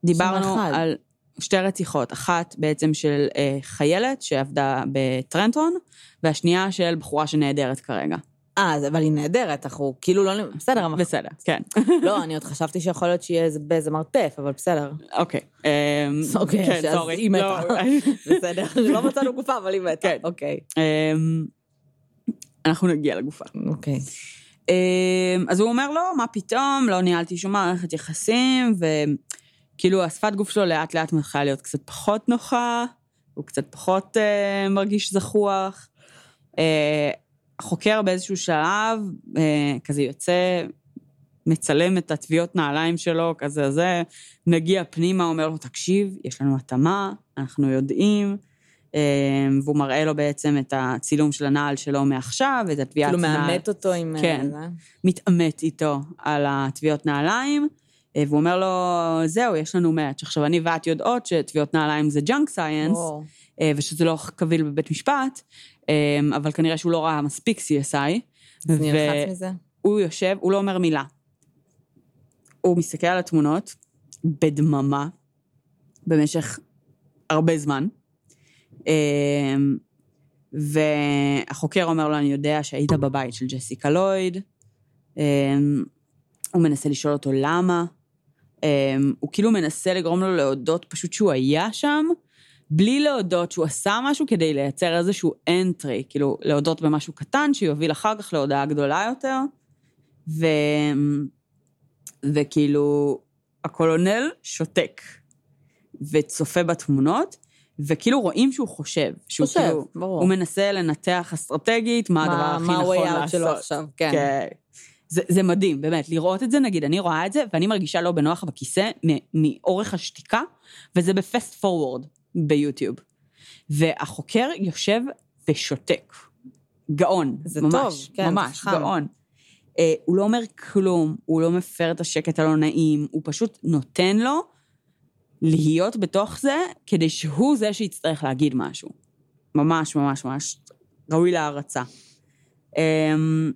דיברנו. על שתי רציחות, אחת בעצם של אה, חיילת שעבדה בטרנטון, והשנייה של בחורה שנעדרת כרגע. אה, אז- אבל היא נהדרת, אנחנו כאילו לא... בסדר, אבל... בסדר, כן. לא, אני עוד חשבתי שיכול להיות שיהיה איזה מרתף, אבל בסדר. אוקיי. אמ, אוקיי, כן, סורי. היא מתה. לא, בסדר, לא מצאנו גופה, אבל היא מתה. כן. אוקיי. אנחנו נגיע לגופה. אוקיי. אמ, אז הוא אומר לו, מה פתאום, לא ניהלתי שום מערכת יחסים, וכאילו השפת גוף שלו לאט לאט מתחילה להיות קצת פחות נוחה, הוא קצת פחות אה, מרגיש זחוח. אה, החוקר באיזשהו שלב, אה, כזה יוצא, מצלם את הטביעות נעליים שלו, כזה זה, מגיע פנימה, אומר לו, תקשיב, יש לנו התאמה, אנחנו יודעים. אה, והוא מראה לו בעצם את הצילום של הנעל שלו מעכשיו, ואת הטביעת כאילו נעל. מאמת אותו עם... אה, כן. זה. מתעמת איתו על הטביעות נעליים, אה, והוא אומר לו, זהו, יש לנו match. עכשיו, אני ואת יודעות שטביעות נעליים זה junk science, או, ושזה לא קביל בבית משפט, אה, אבל כנראה שהוא לא ראה מספיק CSI. אז נלחץ מזה? הוא יושב, הוא לא אומר מילה. הוא מסתכל על התמונות בדממה במשך הרבה זמן. אה, והחוקר אומר לו, אני יודע שהיית בבית של ג'סיקה לויד. אה, הוא מנסה לשאול אותו למה. אה, הוא כאילו מנסה לגרום לו להודות פשוט שהוא היה שם, בלי להודות שהוא עשה משהו כדי לייצר איזשהו entry, כאילו להודות במשהו קטן שיוביל אחר כך להודעה גדולה יותר. ו... וכאילו, הקולונל שותק וצופה בתמונות, וכאילו רואים שהוא חושב. שהוא חושב, כאילו, ברור. הוא מנסה לנתח אסטרטגית מה הדבר הכי מה נכון ה-way out לעשות. שלו עכשיו, כן. כן. זה, זה מדהים, באמת, לראות את זה, נגיד, אני רואה את זה, ואני מרגישה לא בנוח בכיסא מאורך השתיקה, וזה בפסט פורוורד ביוטיוב. והחוקר יושב ושותק. גאון, זה ממש, טוב, כן, ממש, חכם. גאון. אה, הוא לא אומר כלום, הוא לא מפר את השקט הלא נעים, הוא פשוט נותן לו להיות בתוך זה, כדי שהוא זה שיצטרך להגיד משהו. ממש, ממש, ממש ראוי להערצה. אמ,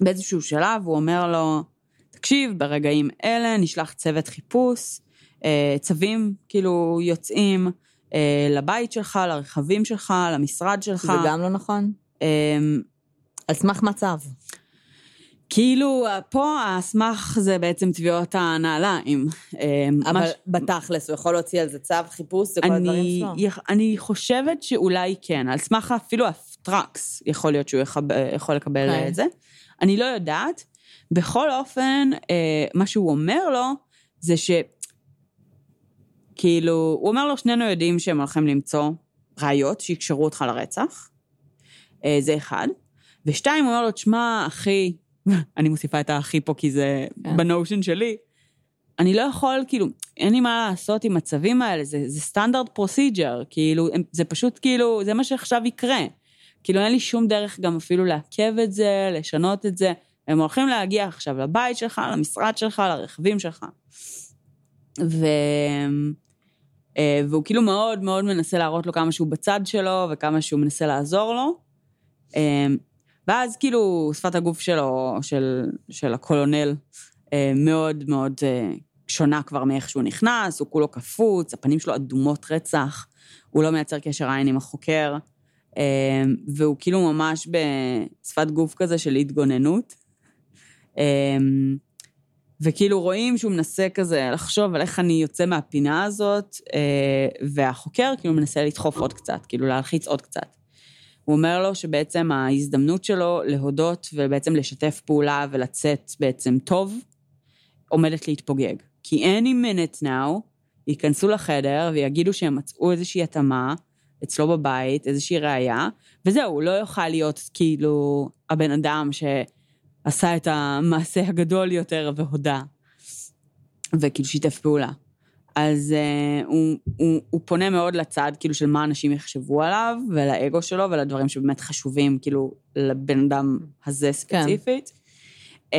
באיזשהו שלב הוא אומר לו, תקשיב, ברגעים אלה נשלח צוות חיפוש, אה, צווים כאילו יוצאים אה, לבית שלך, לרכבים שלך, למשרד שלך. זה גם לא נכון? אמ, על סמך מצב. כאילו, פה האסמך זה בעצם תביעות הנעליים. אמ, אבל מה ש- בתכלס, הוא יכול להוציא על זה צו חיפוש וכל הדברים אני, שלו? יכ- אני חושבת שאולי כן, על סמך אפילו הפטרקס, יכול להיות שהוא יחב, יכול לקבל אוקיי. את זה. אני לא יודעת. בכל אופן, אה, מה שהוא אומר לו, זה ש... כאילו, הוא אומר לו, שנינו יודעים שהם הולכים למצוא ראיות שיקשרו אותך לרצח. אה, זה אחד. ושתיים, הוא אומר לו, תשמע, אחי, אני מוסיפה את האחי פה כי זה כן. בנושן שלי, אני לא יכול, כאילו, אין לי מה לעשות עם הצווים האלה, זה, זה סטנדרט פרוסיג'ר, כאילו, זה פשוט כאילו, זה מה שעכשיו יקרה. כאילו, אין לי שום דרך גם אפילו לעכב את זה, לשנות את זה. הם הולכים להגיע עכשיו לבית שלך, למשרד שלך, לרכבים שלך. ו... אה, והוא כאילו מאוד מאוד מנסה להראות לו כמה שהוא בצד שלו, וכמה שהוא מנסה לעזור לו. ואז כאילו שפת הגוף שלו, של, של הקולונל, אה, מאוד מאוד אה, שונה כבר מאיך שהוא נכנס, הוא כולו קפוץ, הפנים שלו אדומות רצח, הוא לא מייצר קשר עין עם החוקר, אה, והוא כאילו ממש בשפת גוף כזה של התגוננות. וכאילו רואים שהוא מנסה כזה לחשוב על איך אני יוצא מהפינה הזאת, והחוקר כאילו מנסה לדחוף עוד קצת, כאילו להלחיץ עוד קצת. הוא אומר לו שבעצם ההזדמנות שלו להודות ובעצם לשתף פעולה ולצאת בעצם טוב, עומדת להתפוגג. כי any minute now, ייכנסו לחדר ויגידו שהם מצאו איזושהי התאמה אצלו בבית, איזושהי ראייה, וזהו, הוא לא יוכל להיות כאילו הבן אדם שעשה את המעשה הגדול יותר והודה, וכאילו שיתף פעולה. אז uh, הוא, הוא, הוא פונה מאוד לצד, כאילו, של מה אנשים יחשבו עליו, ולאגו שלו, ולדברים שבאמת חשובים, כאילו, לבן אדם הזה ספציפית. Um,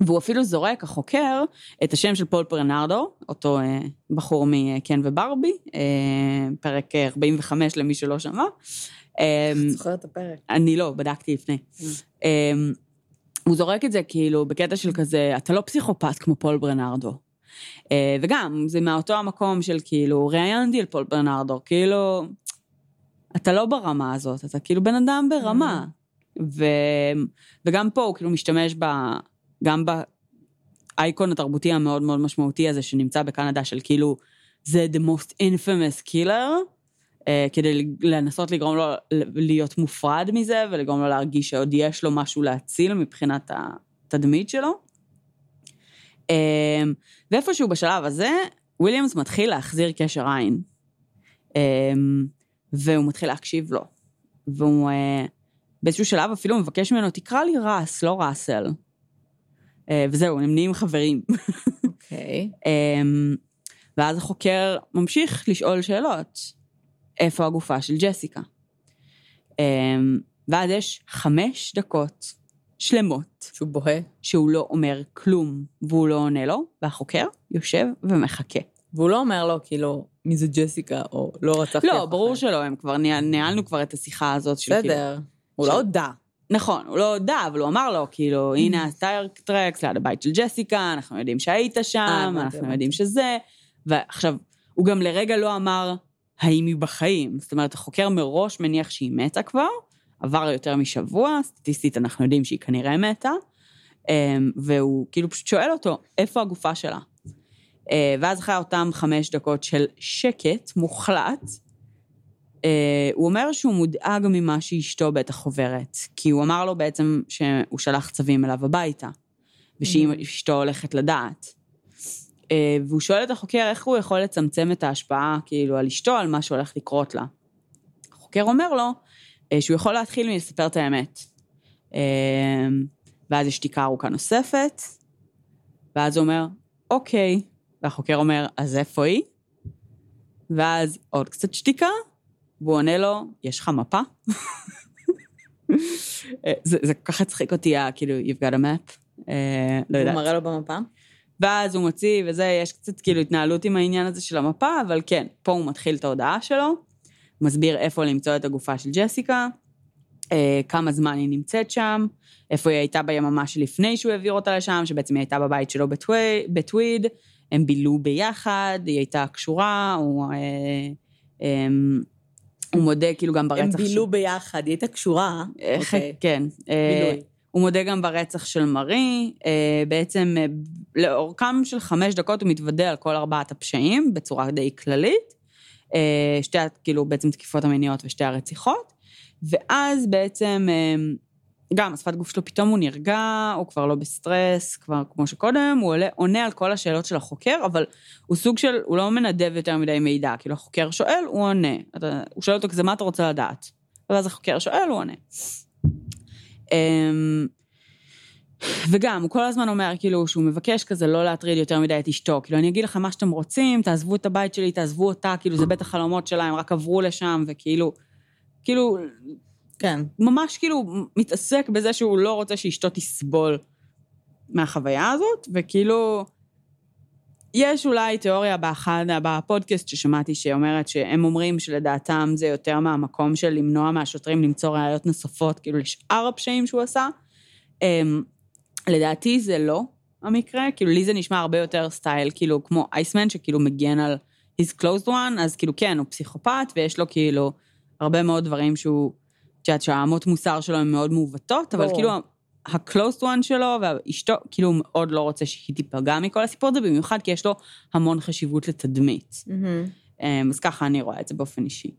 והוא אפילו זורק, החוקר, את השם של פול ברנרדו, אותו אה, בחור מקן וברבי, אה, פרק 45 למי שלא שמע. אמ, זוכר את הפרק. אני לא, בדקתי לפני. אמ, הוא זורק את זה כאילו בקטע של כזה, אתה לא פסיכופת כמו פול ברנרדו. אה, וגם, זה מאותו המקום של כאילו, ראיינתי על פול ברנרדו, כאילו, אתה לא ברמה הזאת, אתה כאילו בן אדם ברמה. ו... וגם פה הוא כאילו משתמש ב... גם באייקון התרבותי המאוד מאוד משמעותי הזה שנמצא בקנדה של כאילו, זה the most infamous killer, uh, כדי לנסות לגרום לו להיות מופרד מזה ולגרום לו להרגיש שעוד יש לו משהו להציל מבחינת התדמית שלו. Um, ואיפשהו בשלב הזה, וויליאמס מתחיל להחזיר קשר עין. Um, והוא מתחיל להקשיב לו. והוא uh, באיזשהו שלב אפילו מבקש ממנו, תקרא לי רס, לא ראסל. Uh, וזהו, הם נהיים חברים. אוקיי. um, ואז החוקר ממשיך לשאול שאלות. איפה הגופה של ג'סיקה? ואז יש חמש דקות שלמות שהוא בוהה. שהוא לא אומר כלום והוא לא עונה לו, והחוקר יושב ומחכה. והוא לא אומר לו, כאילו, מי זה ג'סיקה, או לא רצחתי אף לא, אחד. ברור שלא, הם כבר ניהל- ניהלנו כבר את השיחה הזאת של כאילו... בסדר. הוא לא הודה. נכון, הוא לא הודה, אבל הוא אמר לו, כאילו, הנה הטייר טרקס ליד הבית של ג'סיקה, אנחנו יודעים שהיית שם, הבנתי, אנחנו. יודעים שזה, ועכשיו, הוא גם לרגע לא אמר האם היא בחיים. זאת אומרת, החוקר מראש מניח שהיא מתה כבר, עבר יותר משבוע, סטטיסטית אנחנו יודעים שהיא כנראה מתה, אמ, והוא כאילו פשוט שואל אותו, איפה הגופה שלה? אה, ואז אחרי אותם חמש דקות של שקט מוחלט, אה, הוא אומר שהוא מודאג ממה שאשתו בטח עוברת, כי הוא אמר לו בעצם שהוא שלח צווים אליו הביתה, ושאשתו הולכת לדעת. אה, והוא שואל את החוקר איך הוא יכול לצמצם את ההשפעה, כאילו, על אשתו, על מה שהולך לקרות לה. החוקר אומר לו שהוא יכול להתחיל מלספר את האמת. אה, ואז יש שתיקה ארוכה נוספת, ואז הוא אומר, אוקיי. והחוקר אומר, אז איפה היא? ואז עוד קצת שתיקה, והוא עונה לו, יש לך מפה? אה, זה, זה כל כך הצחיק אותי, כאילו, you've got a map. אה, לא יודעת. הוא מראה לו במפה? ואז הוא מוציא וזה, יש קצת כאילו התנהלות עם העניין הזה של המפה, אבל כן, פה הוא מתחיל את ההודעה שלו, מסביר איפה למצוא את הגופה של ג'סיקה, אה, כמה זמן היא נמצאת שם, איפה היא הייתה ביממה שלפני שהוא העביר אותה לשם, שבעצם היא הייתה בבית שלו בטווי, בטוויד, הם בילו ביחד, היא הייתה קשורה, הוא, אה, אה, הוא מודה כאילו גם ברצח הם בילו ביחד, היא הייתה קשורה. אה, אוקיי. כן. בילוי. הוא מודה גם ברצח של מארי, אה, בעצם לאורכם של חמש דקות הוא מתוודה על כל ארבעת הפשעים בצורה די כללית. אה, שתי, כאילו, בעצם תקיפות המיניות ושתי הרציחות. ואז בעצם, אה, גם השפת גוף שלו פתאום הוא נרגע, הוא כבר לא בסטרס, כבר כמו שקודם, הוא עולה, עונה על כל השאלות של החוקר, אבל הוא סוג של, הוא לא מנדב יותר מדי מידע, כאילו החוקר שואל, הוא עונה. אתה, הוא שואל אותו כזה, מה אתה רוצה לדעת? ואז החוקר שואל, הוא עונה. אמ, וגם, הוא כל הזמן אומר, כאילו, שהוא מבקש כזה לא להטריד יותר מדי את אשתו. כאילו, אני אגיד לכם מה שאתם רוצים, תעזבו את הבית שלי, תעזבו אותה, כאילו, זה בית החלומות שלה, הם רק עברו לשם, וכאילו, כאילו, כן. ממש כאילו מתעסק בזה שהוא לא רוצה שאשתו תסבול מהחוויה הזאת, וכאילו, יש אולי תיאוריה באחד, בפודקאסט ששמעתי שאומרת שהם אומרים שלדעתם זה יותר מהמקום של למנוע מהשוטרים למצוא ראיות נוספות, כאילו לשאר הפשעים שהוא עשה. אמ, לדעתי זה לא המקרה, כאילו לי זה נשמע הרבה יותר סטייל, כאילו כמו אייסמן שכאילו מגן על his closed one, אז כאילו כן, הוא פסיכופת ויש לו כאילו הרבה מאוד דברים שהוא, את יודעת שהאמות מוסר שלו הן מאוד מעוותות, אבל. כאילו ה-closed one שלו ואשתו, כאילו הוא מאוד לא רוצה שהיא תיפגע מכל הסיפור הזה, במיוחד כי יש לו המון חשיבות לתדמית. אמ, אז ככה אני רואה את זה באופן אישי.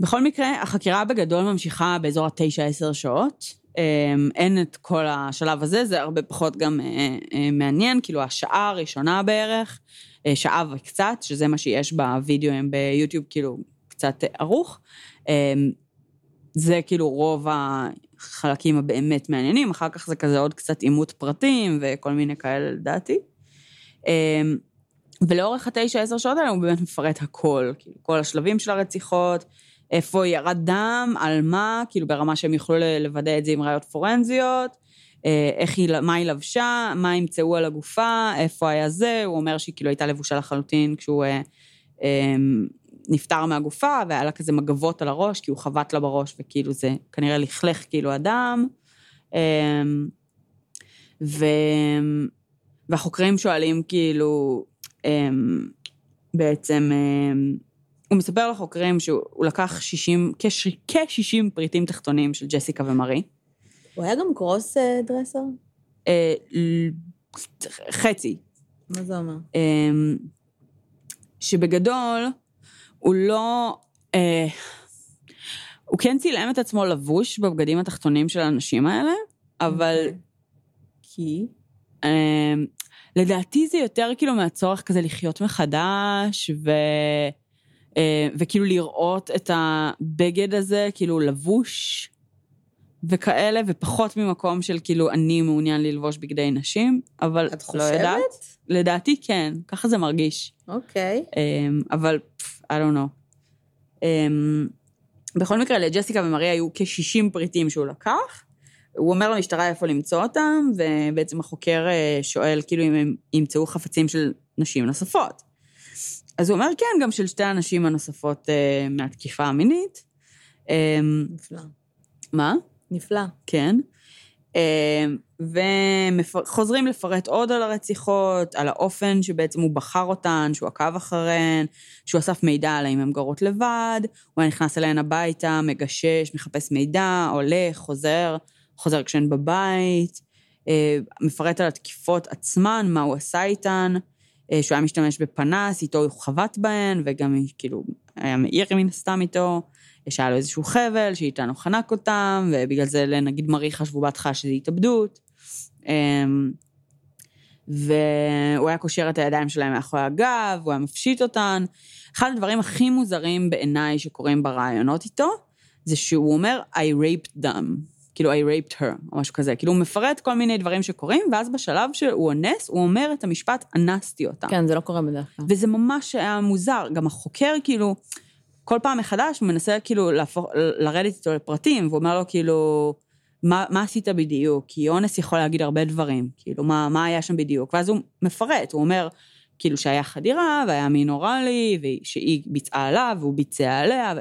בכל מקרה, החקירה בגדול ממשיכה באזור ה-9-10 שעות. אמ, אין את כל השלב הזה, זה הרבה פחות גם אה, אה, מעניין, כאילו השעה הראשונה בערך, אה, שעה וקצת, שזה מה שיש בווידאוים ביוטיוב, כאילו קצת ערוך. אמ, זה כאילו רוב החלקים הבאמת מעניינים, אחר כך זה כזה עוד קצת עימות פרטים וכל מיני כאלה לדעתי. אמ, ולאורך התשע, עשר שעות האלה הוא באמת מפרט הכל, כאילו, כל השלבים של הרציחות, איפה ירד דם, על מה, כאילו ברמה שהם יוכלו לוודא את זה עם ראיות פורנזיות, אה, איך היא, מה היא לבשה, מה ימצאו על הגופה, איפה היה זה, הוא אומר שהיא כאילו הייתה לבושה לחלוטין כשהוא אה, אה, נפטר מהגופה, והיה לה כזה מגבות על הראש, כי הוא חבט לה בראש, וכאילו זה כנראה לכלך כאילו הדם. אה, ו... והחוקרים שואלים כאילו, אמ, בעצם, אמ, הוא מספר לחוקרים שהוא לקח 60, כש- כ-60 פריטים תחתונים של ג'סיקה ומרי. הוא היה גם קרוס אה, דרסר? אה, חצי. מה זה אומר? אמ, שבגדול, הוא לא... אה, הוא כן צילם את עצמו לבוש בבגדים התחתונים של האנשים האלה, אבל אוקיי. כי? אמ, לדעתי זה יותר כאילו מהצורך כזה לחיות מחדש, ו... אה, וכאילו לראות את הבגד הזה, כאילו לבוש וכאלה, ופחות ממקום של כאילו אני מעוניין ללבוש בגדי נשים, אבל את לא יודעת. לדעתי כן, ככה זה מרגיש. אוקיי. אמ, אבל פף, I don't know. אמ, בכל מקרה, לג'סיקה ומריה היו כ-60 פריטים שהוא לקח. הוא אומר למשטרה איפה למצוא אותם, ובעצם החוקר אה, שואל כאילו אם הם ימצאו חפצים של נשים נוספות. אז הוא אומר כן, גם של שתי הנשים הנוספות אה, מהתקיפה המינית. אמ, נפלא. מה? נפלא. כן. וחוזרים לפרט עוד על הרציחות, על האופן שבעצם הוא בחר אותן, שהוא עקב אחריהן, שהוא אסף מידע על האם הן גרות לבד, הוא היה נכנס אליהן הביתה, מגשש, מחפש מידע, הולך, חוזר, חוזר כשהן בבית, אה, מפרט על התקיפות עצמן, מה הוא עשה איתן, אה, שהוא היה משתמש בפנס, איתו הוא חבט בהן, וגם כאילו היה מאיר מן הסתם איתו. שהיה לו איזשהו חבל, שאיתנו חנק אותם, ובגלל זה נגיד מרי חשבו בהתחלה שזה התאבדות. אמ, והוא היה קושר את הידיים שלהם מאחורי הגב, הוא היה מפשיט אותן. אחד הדברים הכי מוזרים בעיניי שקורים ברעיונות איתו, זה שהוא אומר, I raped them. כאילו, I raped her, או משהו כזה. כאילו, הוא מפרט כל מיני דברים שקורים, ואז בשלב שהוא אונס, הוא אומר את המשפט, אנסתי אותה. כן, זה לא קורה בדרך כלל. וזה ממש היה מוזר. גם החוקר, כאילו, כל פעם מחדש, הוא מנסה כאילו להפוך, לרדת איתו לפרטים, והוא אומר לו, כאילו, מה, מה עשית בדיוק? כי אונס יכול להגיד הרבה דברים, כאילו, מה, מה היה שם בדיוק? ואז הוא מפרט, הוא אומר, כאילו, שהיה חדירה, והיה מין אוראלי, ושהיא ביצעה עליו, והוא ביצע עליה,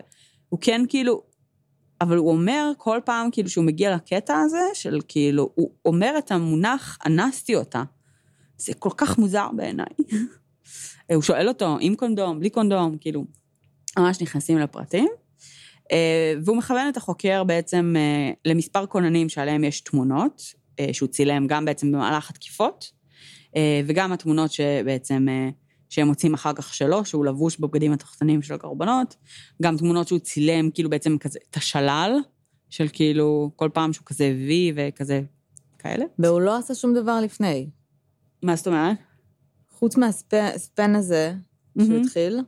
והוא כן, כאילו, אבל הוא אומר כל פעם, כאילו, שהוא מגיע לקטע הזה, של כאילו, הוא אומר את המונח, אנסתי אותה. זה כל כך מוזר בעיניי. הוא שואל אותו, עם קונדום, בלי קונדום, כאילו, ממש נכנסים לפרטים. אה, והוא מכוון את החוקר בעצם אה, למספר כוננים שעליהם יש תמונות, אה, שהוא צילם גם בעצם במהלך התקיפות, וגם התמונות שבעצם, שהם מוצאים אחר כך שלו, שהוא לבוש בבגדים התחתונים של הקורבנות, גם תמונות שהוא צילם כאילו בעצם כזה את השלל, של כאילו כל פעם שהוא כזה וי וכזה כאלה. והוא לא עשה שום דבר לפני. מה זאת אומרת? חוץ מה span הזה, שהוא התחיל,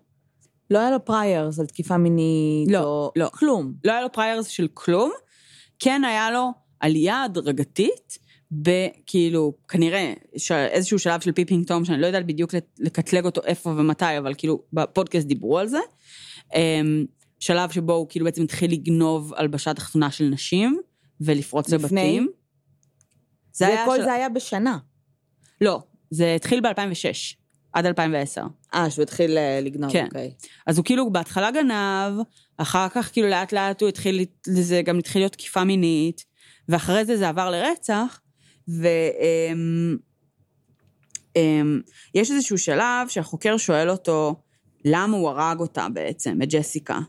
לא היה לו priors על תקיפה מינית, לא, או... לא. כלום. לא היה לו priors של כלום, כן היה לו עלייה הדרגתית, בכאילו, כנראה, ש... איזשהו שלב של Peeping Tom, שאני לא יודעת בדיוק לקטלג אותו איפה ומתי, אבל כאילו, בפודקאסט דיברו על זה. אמ, שלב שבו הוא כאילו בעצם התחיל לגנוב הלבשה תחתונה של נשים, ולפרוץ לבתים. זה היה כל של... זה היה בשנה. לא, זה התחיל ב-2006. עד 2010. אה, שהוא התחיל אה, לגנוב, כן. אוקיי. אז הוא כאילו בהתחלה גנב, אחר כך כאילו לאט לאט הוא התחיל, זה גם התחיל להיות תקיפה מינית, ואחרי זה זה עבר לרצח, ויש אמ, אמ, איזשהו שלב שהחוקר שואל אותו, למה הוא הרג אותה בעצם, את ג'סיקה.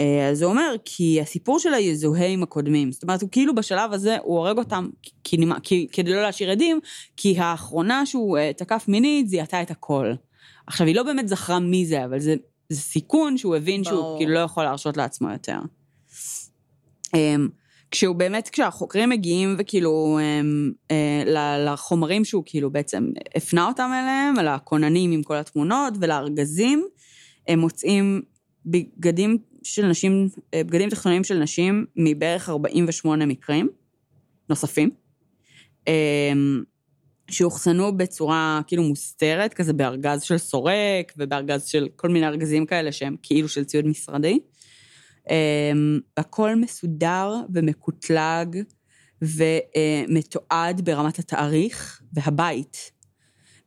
אה, אז הוא אומר, כי הסיפור שלה יזוהה עם הקודמים. זאת אומרת, הוא כאילו בשלב הזה, הוא הורג אותם כי, כי, כדי לא להשאיר עדים, כי האחרונה שהוא uh, תקף מינית זיהתה את הכל. עכשיו, היא לא באמת זכרה מי זה, אבל זה, זה סיכון שהוא הבין ברור. שהוא כאילו לא יכול להרשות לעצמו יותר. כשהוא באמת, כשהחוקרים מגיעים וכאילו um, uh, לחומרים שהוא כאילו בעצם הפנה אותם אליהם, על הכוננים עם כל התמונות ולארגזים, הם מוצאים בגדים של נשים, אה, בגדים תחתונים של נשים מבערך 48 מקרים נוספים, אמ, שאוחסנו בצורה כאילו מוסתרת, כזה בארגז של סורק ובארגז של כל מיני ארגזים כאלה שהם כאילו של ציוד משרדי. אמ, הכל מסודר ומקוטלג ומתועד ברמת התאריך והבית.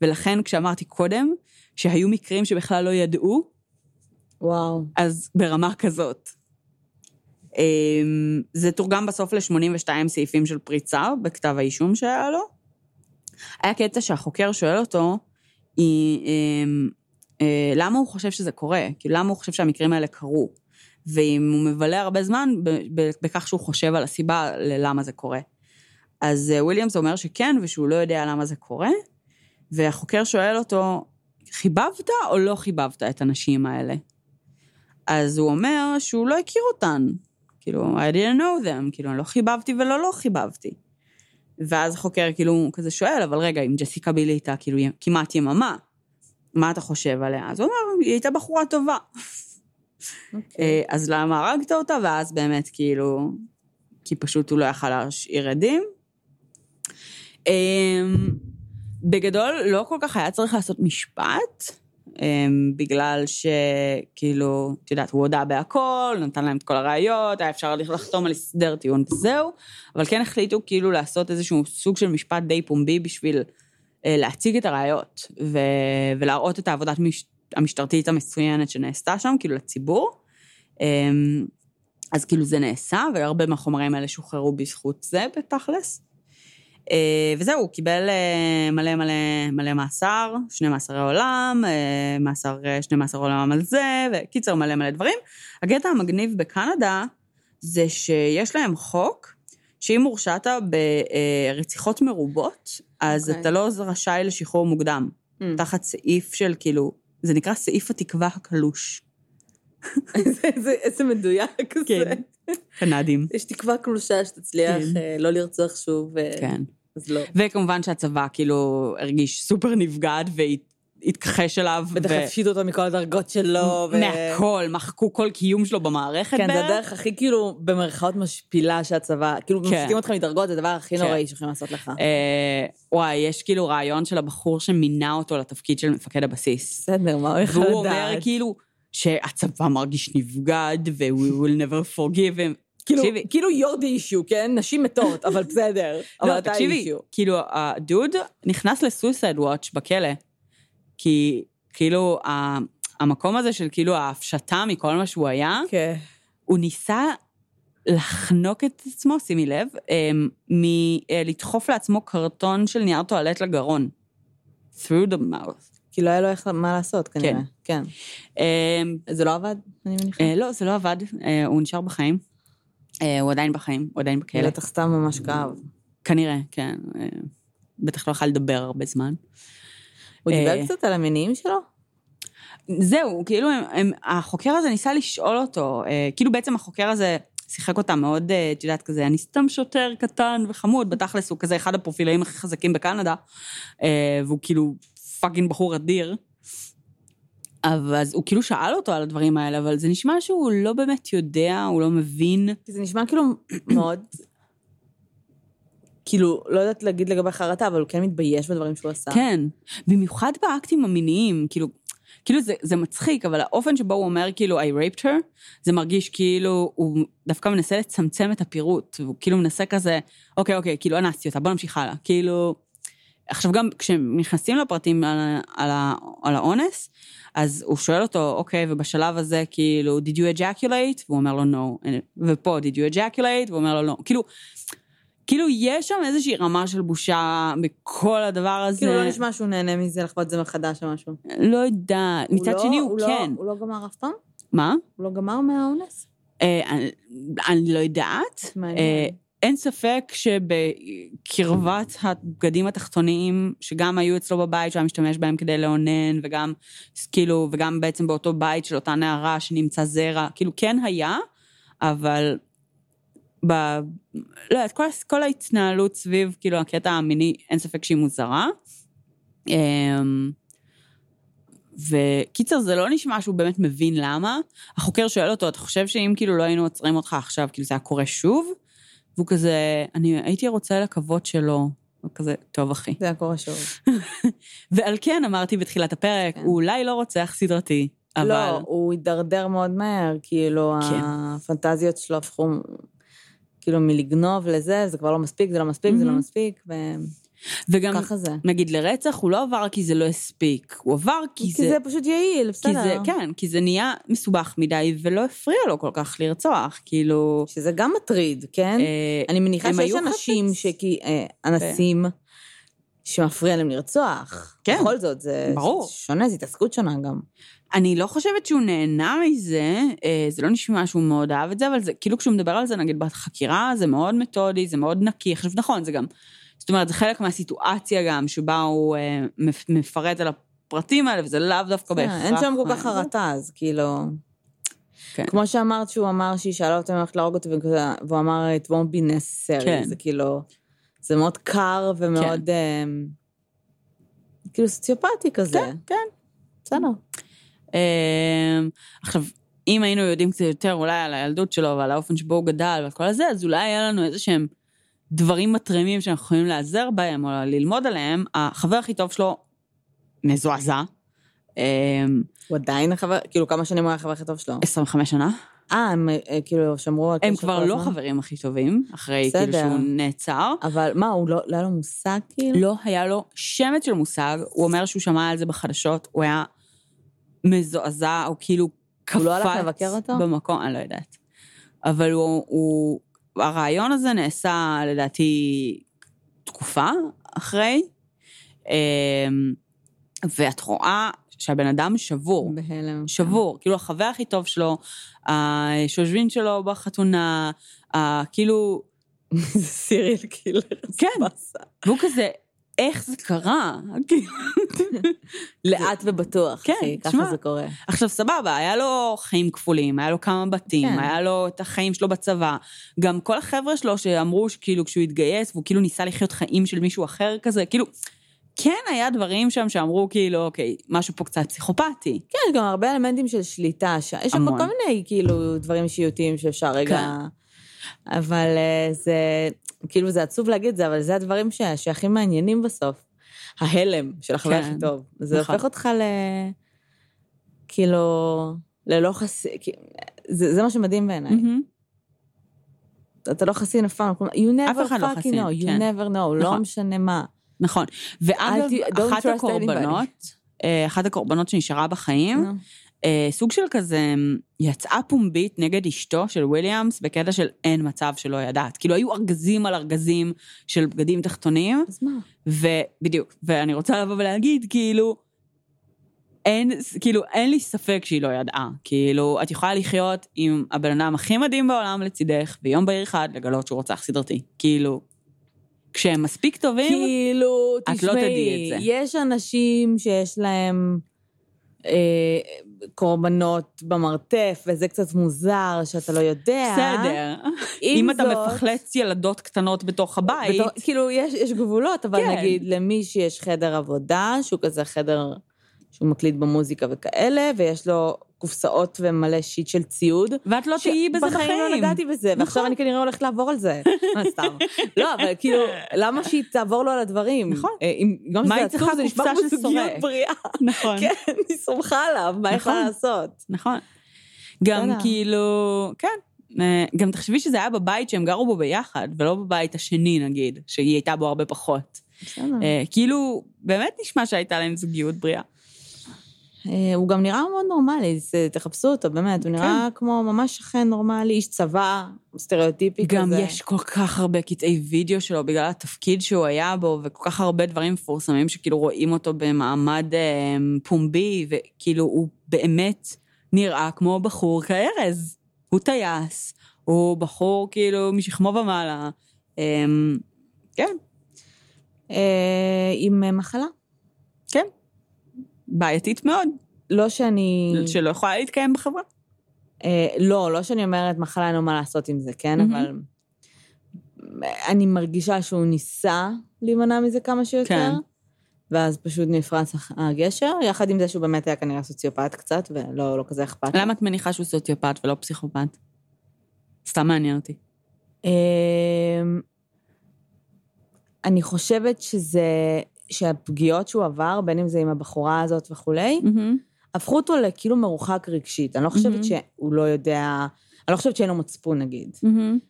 ולכן כשאמרתי קודם שהיו מקרים שבכלל לא ידעו, וואו. אז ברמה כזאת. אמ, זה תורגם בסוף ל-82 סעיפים של פריצה בכתב האישום שהיה לו. היה קטע שהחוקר שואל אותו, היא, אמ, אה, למה הוא חושב שזה קורה? כאילו, למה הוא חושב שהמקרים האלה קרו? ואם הוא מבלה הרבה זמן בכך שהוא חושב על הסיבה ללמה זה קורה. אז אה, וויליאמס אומר שכן, ושהוא לא יודע למה זה קורה, והחוקר שואל אותו, חיבבת או לא חיבבת את הנשים האלה? אז הוא אומר שהוא לא הכיר אותן. כאילו, I didn't know them, כאילו, אני לא חיבבתי ולא לא חיבבתי. ואז החוקר כאילו כזה שואל, אבל רגע, אם ג'סיקה בילי הייתה כאילו כמעט יממה, מה אתה חושב עליה? אז הוא אומר, היא הייתה בחורה טובה. Okay. אוקיי. אה, אז למה הרגת אותה? ואז באמת, כאילו, כי פשוט הוא לא יכל להשאיר עדים. אמ, בגדול, לא כל כך היה צריך לעשות משפט. אמ, בגלל שכאילו, את יודעת, הוא הודה בהכל, נתן להם את כל הראיות, היה אפשר לחתום על הסדר טיעון וזהו, אבל כן החליטו כאילו לעשות איזשהו סוג של משפט די פומבי בשביל אה, להציג את הראיות. ולהראות את העבודת. המשטרתית המצוינת שנעשתה שם, כאילו לציבור. אמ, אז כאילו זה נעשה, והרבה מהחומרים האלה שוחררו בזכות זה בתכלס. אה, וזהו, הוא קיבל אה, מלא מלא מלא מאסר, שני מאסרי עולם, אה, מאסר, שני מאסרי עולם על זה, וקיצר מלא מלא דברים. הקטע המגניב בקנדה זה שיש להם חוק, שאם הורשעת ברציחות מרובות, אז okay. אוקיי. אתה לא רשאי לשחרור מוקדם. Mm. תחת סעיף של כאילו, זה נקרא סעיף התקווה הקלוש. איזה, מדויק כן, זה. קנדים. יש תקווה קלושה שתצליח כן. לא לרצוח שוב. כן. אז לא. וכמובן שהצבא כאילו הרגיש סופר נפגעת התכחש אליו. בטח הפשיטו אותו מכל הדרגות שלו. ו- מהכל, מחקו כל קיום שלו במערכת כן, זה. הדרך הכי כאילו, במרכאות משפילה שהצבא, כאילו, כן. מפשיטים אותך מדרגות, זה הדבר הכי כן. נוראי שיכולים לעשות לך. אה, וואי, יש כאילו רעיון של הבחור שמינה אותו לתפקיד של מפקד הבסיס. בסדר, מה הוא יכול לדעת? והוא אומר כאילו שהצבא מרגיש נבגד, ו-we will never forgive him. כאילו, תקשיבי. כאילו you're the issue, כן? נשים מתות, אבל בסדר. אבל לא, אתה תקשיבי, issue. כאילו, הדוד נכנס לסויסייד וואץ' בכלא, כי כאילו, ה- המקום הזה של כאילו ההפשטה מכל מה שהוא היה, כן. הוא ניסה לחנוק את עצמו, שימי לב, אמ, מלדחוף לעצמו קרטון של נייר טואלט לגרון. through the mouth. כי לא היה לו איך, מה לעשות, כנראה. כן. אמ, זה לא עבד, אני מניחה? אה, לא, זה לא עבד, אה, הוא נשאר בחיים. אה, הוא עדיין בחיים, הוא עדיין בכלא. בטח סתם ממש כאב. כנראה, כן. אה, בטח לא יכל לדבר הרבה זמן. הוא אה, דיבר קצת על המינים שלו? זהו, כאילו, הם, הם, החוקר הזה ניסה לשאול אותו, אה, כאילו בעצם החוקר הזה שיחק אותה מאוד, אה, את יודעת, כזה, אני סתם שוטר קטן וחמוד, בתכלס הוא כזה אחד הפרופילאים הכי חזקים בקנדה, אה, והוא כאילו פאקינג בחור אדיר. אז הוא כאילו שאל אותו על הדברים האלה, אבל זה נשמע שהוא לא באמת יודע, הוא לא מבין. זה נשמע כאילו מאוד... כאילו, לא יודעת להגיד לגבי חרטה, אבל הוא כן מתבייש בדברים שהוא עשה. כן, במיוחד באקטים המיניים, כאילו, כאילו זה, זה מצחיק, אבל האופן שבו הוא אומר כאילו I raped her, זה מרגיש כאילו הוא דווקא מנסה לצמצם את הפירוט, והוא כאילו מנסה כזה, אוקיי, אוקיי, כאילו אנסתי אותה, בוא נמשיך הלאה. כאילו, עכשיו גם כשהם נכנסים לפרטים על, על, על האונס, אז הוא שואל אותו, אוקיי, ובשלב הזה כאילו, did you ejaculate? והוא אומר לו no, ופה, did you ejaculate? והוא אומר לו לא. כאילו, כאילו יש שם איזושהי רמה של בושה בכל הדבר הזה. כאילו, לא נשמע שהוא נהנה מזה לחוות את זה מחדש או משהו. לא יודעת, מצד לא- שני הוא לא- כן. הוא לא גמר אף פעם? מה? הוא לא גמר מהאונס? אה, אני- אני לא יודעת. אה, אין ספק שבקרבת הבגדים התחתוניים, שגם היו אצלו בבית, שהוא היה משתמש בהם כדי לאונן, וגם, כאילו, וגם בעצם באותו בית של אותה נערה שנמצא זרע, כאילו, כן היה, אבל ב... לא יודעת, כל, כל ההתנהלות סביב, כאילו, הקטע המיני, אין ספק שהיא מוזרה. אמ, וקיצר, זה לא נשמע שהוא באמת מבין למה. החוקר שואל אותו, אתה חושב שאם כאילו לא היינו עוצרים אותך עכשיו, כאילו זה היה קורה שוב? והוא כזה, אני הייתי רוצה לקוות שלא. הוא כזה, טוב אחי. זה היה קורה שוב. ועל כן אמרתי בתחילת הפרק, כן. הוא אולי לא רוצח סדרתי, אבל... לא, הוא הידרדר מאוד מהר, כאילו, כן. הפנטזיות שלו הפכו, כאילו, מלגנוב לזה, זה כבר לא מספיק, זה לא מספיק, זה לא. מספיק, וגם, וככה זה. נגיד לרצח, הוא לא עבר כי זה לא הספיק, הוא עבר כי כי זה... זה פשוט יעיל, כי בסדר. זה, כן, כי זה נהיה מסובך מדי, ולא הפריע לו כל כך לרצוח, כאילו... שזה גם מטריד, כן? אה, אני מניחה שיש אנשים, חפץ. שכי- אה, אנסים, שמפריע להם לרצוח. כן. בכל זאת, זה ברור. שונה, זו התעסקות שונה גם. אני לא חושבת שהוא נהנה מזה, אה, זה לא נשמע שהוא מאוד אהב את זה, אבל זה כאילו כשהוא מדבר על זה, נגיד בחקירה, זה מאוד מתודי, זה מאוד נקי. עכשיו, נכון, זה גם, זאת אומרת, זה חלק מהסיטואציה גם, שבה הוא אה, מפ- מפרט על הפרטים האלה, וזה לאו דווקא בהכרח. אין שם כל כך חרטה, אז כאילו... כן. כמו שאמרת שהוא אמר שהיא שאלה אותו אם הולכת להרוג אותי, וכזה- והוא אמר, it won't be necessary. כן. זה כאילו... זה מאוד קר ומאוד... אמ, כאילו סוציופטי כזה. כן, כן. בסדר. אמ, עכשיו, אם היינו יודעים קצת יותר אולי על הילדות שלו ועל האופן שבו הוא גדל ועל כל הזה, אז אולי היה לנו איזה שהם דברים מתרימים שאנחנו יכולים להיעזר בהם או ללמוד עליהם. החבר הכי טוב שלו מזועזע. אמ, הוא עדיין החבר, כאילו כמה שנים הוא היה החבר הכי טוב שלו. 25 שנה. אה, הם אה, כאילו שמרו על הם קשר כבר כל לא? חברים הכי טובים, אחרי כאילו. שהוא נעצר. אבל מה, הוא לא, לא היה לו מושג כאילו? לא היה לו שמץ של מושג, הוא אומר שהוא שמע על זה בחדשות, הוא היה מזועזע, הוא כאילו קפץ הוא לא הלך לבקר אותו? במקום, אני לא יודעת. אבל הוא, הוא, הרעיון הזה נעשה לדעתי תקופה אחרי, אמ, ואת רואה שהבן אדם שבור. בהלם. שבור, כאילו החבר הכי טוב שלו, השושבין שלו בחתונה, כאילו, זה סיריאל קילר. כן. והוא כזה, איך זה קרה? לאט ובטוח, כן, אחי. ככה זה קורה. עכשיו, סבבה, היה לו חיים כפולים, היה לו כמה בתים, כן. היה לו את החיים שלו בצבא. גם כל החבר'ה שלו שאמרו שכאילו כשהוא התגייס, והוא כאילו ניסה לחיות חיים של מישהו אחר כזה, כאילו, כן היה דברים שם שאמרו כאילו, אוקיי, משהו פה קצת פסיכופתי. כן, גם הרבה אלמנטים של שליטה. ש... יש שם. כל מיני, כאילו, דברים אישיותיים שאפשר רגע... כן. אבל אה, זה, כאילו, זה עצוב להגיד את זה, אבל זה הדברים ש... שהכי מעניינים בסוף. ההלם של החבר כן, הכי טוב. זה נכון. הופך אותך ל... כאילו, ללא חסי... כאילו, זה, זה מה שמדהים בעיניי. מהמם. אתה לא חסין אף פעם, you never לא fucking חסין, know, you כן. never know, לא נכון. משנה מה. נכון. ואגב, אחת הקורבנות, אה, אחת הקורבנות שנשארה בחיים, נו. אה, סוג של כזה, יצאה פומבית נגד אשתו של וויליאמס, בקטע של אין מצב שלא ידעת. כאילו, היו ארגזים על ארגזים של בגדים תחתונים, אז מה? ובדיוק, ואני רוצה לבוא ולהגיד, כאילו, אין, כאילו, אין לי ספק שהיא לא ידעה. כאילו, את יכולה לחיות עם הבן אדם הכי מדהים בעולם לצידך, ויום בהיר אחד לגלות שהוא רוצח סדרתי. כאילו, כשהם מספיק טובים, כאילו, את לא תדעי תשמעי, את זה. יש אנשים שיש להם אה, קורבנות במרתף, וזה קצת מוזר שאתה לא יודע. בסדר. אם אתה זאת- מפחלץ ילדות קטנות בתוך הבית, בתור, כאילו, יש, יש גבולות, אבל כן. נגיד, למי שיש חדר עבודה, שהוא כזה חדר שהוא מקליט במוזיקה וכאלה, ויש לו קופסאות ומלא שיט של ציוד. ואת לא תהיי בזה בחיים. בחיים לא נגעתי בזה, ועכשיו נכון. אני כנראה הולכת לעבור על זה. מה, סתם. לא, אבל כאילו, למה שהיא תעבור לו על הדברים? נכון. אה, אם- גם מה היא צריכה זה נשמע כמו זוגיות סורק? בריאה. נכון. כן, אני סומכה עליו, מה יכולה נכון. לעשות? נכון. גם. כאילו, כן. אה, גם תחשבי שזה היה בבית שהם גרו בו ביחד, ולא בבית השני נגיד, שהיא הייתה בו הרבה פחות. בסדר. אה, כאילו, באמת נשמע שהייתה להם זוגיות בריאה. אה, הוא גם נראה מאוד נורמלי, זה- תחפשו אותו, באמת, הוא נראה כמו ממש שכן נורמלי, איש צבא, סטריאוטיפי כזה. גם יש כל כך הרבה קטעי וידאו שלו בגלל התפקיד שהוא היה בו, וכל כך הרבה דברים מפורסמים שכאילו רואים אותו במעמד אה, פומבי, וכאילו הוא באמת נראה כמו בחור כארז. הוא טייס, הוא בחור כאילו משכמו ומעלה. אה, כן, אה, עם מחלה. בעייתית מאוד, לא שאני... שלא יכולה להתקיים בחברה. אה, לא, לא שאני אומרת מחלה אין לו מה לעשות עם זה, כן? מהמם. אבל אני מרגישה שהוא ניסה להימנע מזה כמה שיותר, כן. ואז פשוט נפרץ הגשר, יחד עם זה שהוא באמת היה כנראה סוציופט קצת, ולא לא כזה אכפת. למה את מניחה שהוא סוציופט ולא פסיכופת? סתם מעניין אותי. אמ, אני חושבת שזה, שהפגיעות שהוא עבר, בין אם זה עם הבחורה הזאת וכולי, הפכו אותו לכאילו מרוחק רגשית. אני לא חושבת מהמם. שהוא לא יודע, אני לא חושבת שאין לו מצפון נגיד.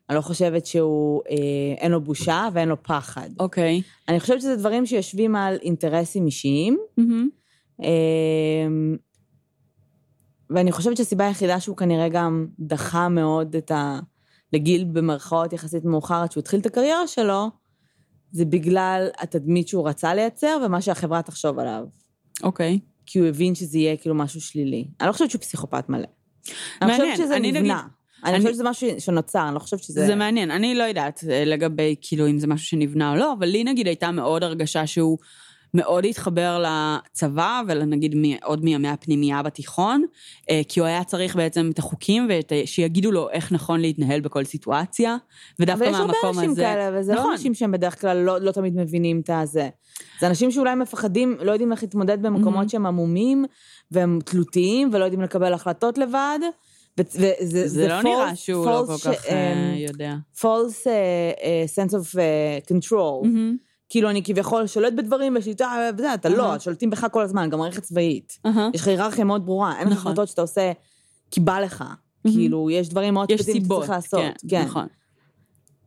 אני לא חושבת שהוא, אה, אין לו בושה ואין לו פחד. אוקיי. אני חושבת שזה דברים שיושבים על אינטרסים אישיים, אמ, ואני חושבת שהסיבה היחידה שהוא כנראה גם דחה מאוד את ה... לגיל במרכאות יחסית מאוחר עד שהוא התחיל את הקריירה שלו, זה בגלל התדמית שהוא רצה לייצר ומה שהחברה תחשוב עליו. אוקיי. כי הוא הבין שזה יהיה כאילו משהו שלילי. אני לא חושבת שהוא פסיכופת מלא. אני מעניין, חושבת שזה אני נבנה. נגיד- אני אני- חושבת שזה משהו שנוצר, אני לא חושבת שזה... זה מעניין, אני לא יודעת אה, לגבי כאילו אם זה משהו שנבנה או לא, אבל לי נגיד הייתה מאוד הרגשה שהוא מאוד התחבר לצבא ולנגיד עוד מימי הפנימייה בתיכון, אה, כי הוא היה צריך בעצם את החוקים ושיגידו לו איך נכון להתנהל בכל סיטואציה, ודווקא אבל יש הרבה מהמקום הזה... אנשים כאלה, וזה נכון. לא אנשים שהם בדרך כלל לא, לא תמיד מבינים את הזה. זה אנשים שאולי מפחדים, לא יודעים איך להתמודד במקומות Mhm. שהם עמומים, והם תלותיים, ולא יודעים לקבל החלטות לבד. וזה, וזה, זה לא נראה false- שהוא לא כל false כך ש- אה, אמ, יודע. false אה, אה, sense of אה, control. מהמם. כאילו אני כביכול שולט בדברים בשליטה, וזה, אתה. לא, שולטים בך כל הזמן, גם מערכת צבאית. יש לך היררכיה מאוד ברורה, אין לך נכון. החלטות שאתה עושה כי בא לך. כאילו, יש דברים מאוד ספציפיים שאתה צריך לעשות. כן, כן. נכון.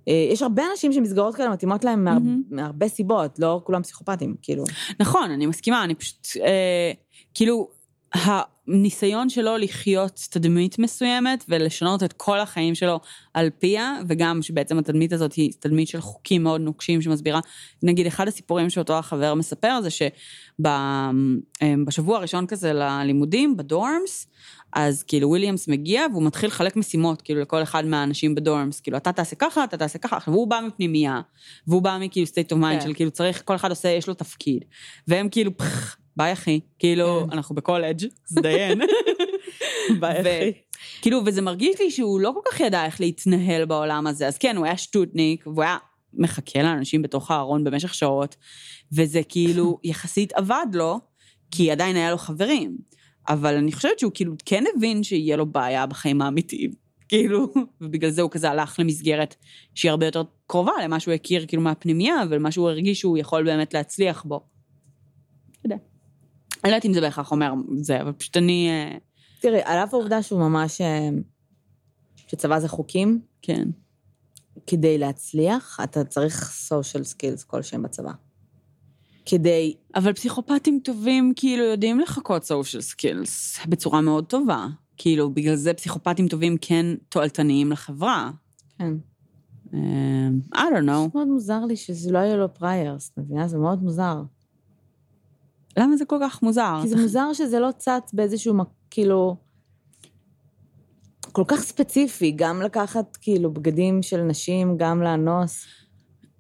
אה, יש הרבה אנשים שמסגרות כאלה מתאימות להם מה- מהמם. מהרבה סיבות, לא כולם פסיכופטים, כאילו. נכון, אני מסכימה, אני פשוט, אה, כאילו, הניסיון שלו לחיות תדמית מסוימת ולשנות את כל החיים שלו על פיה, וגם שבעצם התדמית הזאת היא תדמית של חוקים מאוד נוקשים שמסבירה, נגיד אחד הסיפורים שאותו החבר מספר זה שבשבוע הראשון כזה ללימודים, ב dorms, אז כאילו וויליאמס מגיע והוא מתחיל לחלק משימות, כאילו לכל אחד מהאנשים ב dorms, כאילו אתה תעשה ככה, אתה תעשה ככה, עכשיו הוא בא מפנימייה, והוא בא מכאילו state of mind כן. של כאילו צריך, כל אחד עושה, יש לו תפקיד, והם כאילו, fuck, ביי אחי, כאילו, כן. אנחנו בקולג', זדיין. ביי, אחי. כאילו, וזה מרגיש לי שהוא לא כל כך ידע איך להתנהל בעולם הזה, אז כן, הוא היה שטוטניק, והוא היה מחכה לאנשים בתוך הארון במשך שעות, וזה כאילו יחסית עבד לו, כי עדיין היה לו חברים. אבל אני חושבת שהוא כאילו כן הבין שיהיה לו בעיה בחיים האמיתיים. כאילו, ובגלל זה הוא כזה הלך למסגרת שהיא הרבה יותר קרובה למה שהוא הכיר כאילו מהפנימייה, ולמה שהוא הרגיש שהוא יכול באמת להצליח בו. לא יודע. אני לא יודעת אם זה בהכרח אומר זה, אבל פשוט אני... אה, תראי, על אף העובדה שהוא ממש... אה, שצבא זה חוקים, כן. כדי להצליח, אתה צריך social skills כלשהם בצבא. כדי... אבל פסיכופטים טובים כאילו יודעים לחכות social skills בצורה מאוד טובה. כאילו, בגלל זה פסיכופטים טובים כן תועלתניים לחברה. כן. אמ, I don't know. מאוד מוזר לי שזה לא יהיה לו פריירס, את מבינה? זה מאוד מוזר. למה זה כל כך מוזר? כי זה מוזר שזה לא צץ באיזשהו, כאילו... כל כך ספציפי, גם לקחת כאילו בגדים של נשים, גם לאנוס.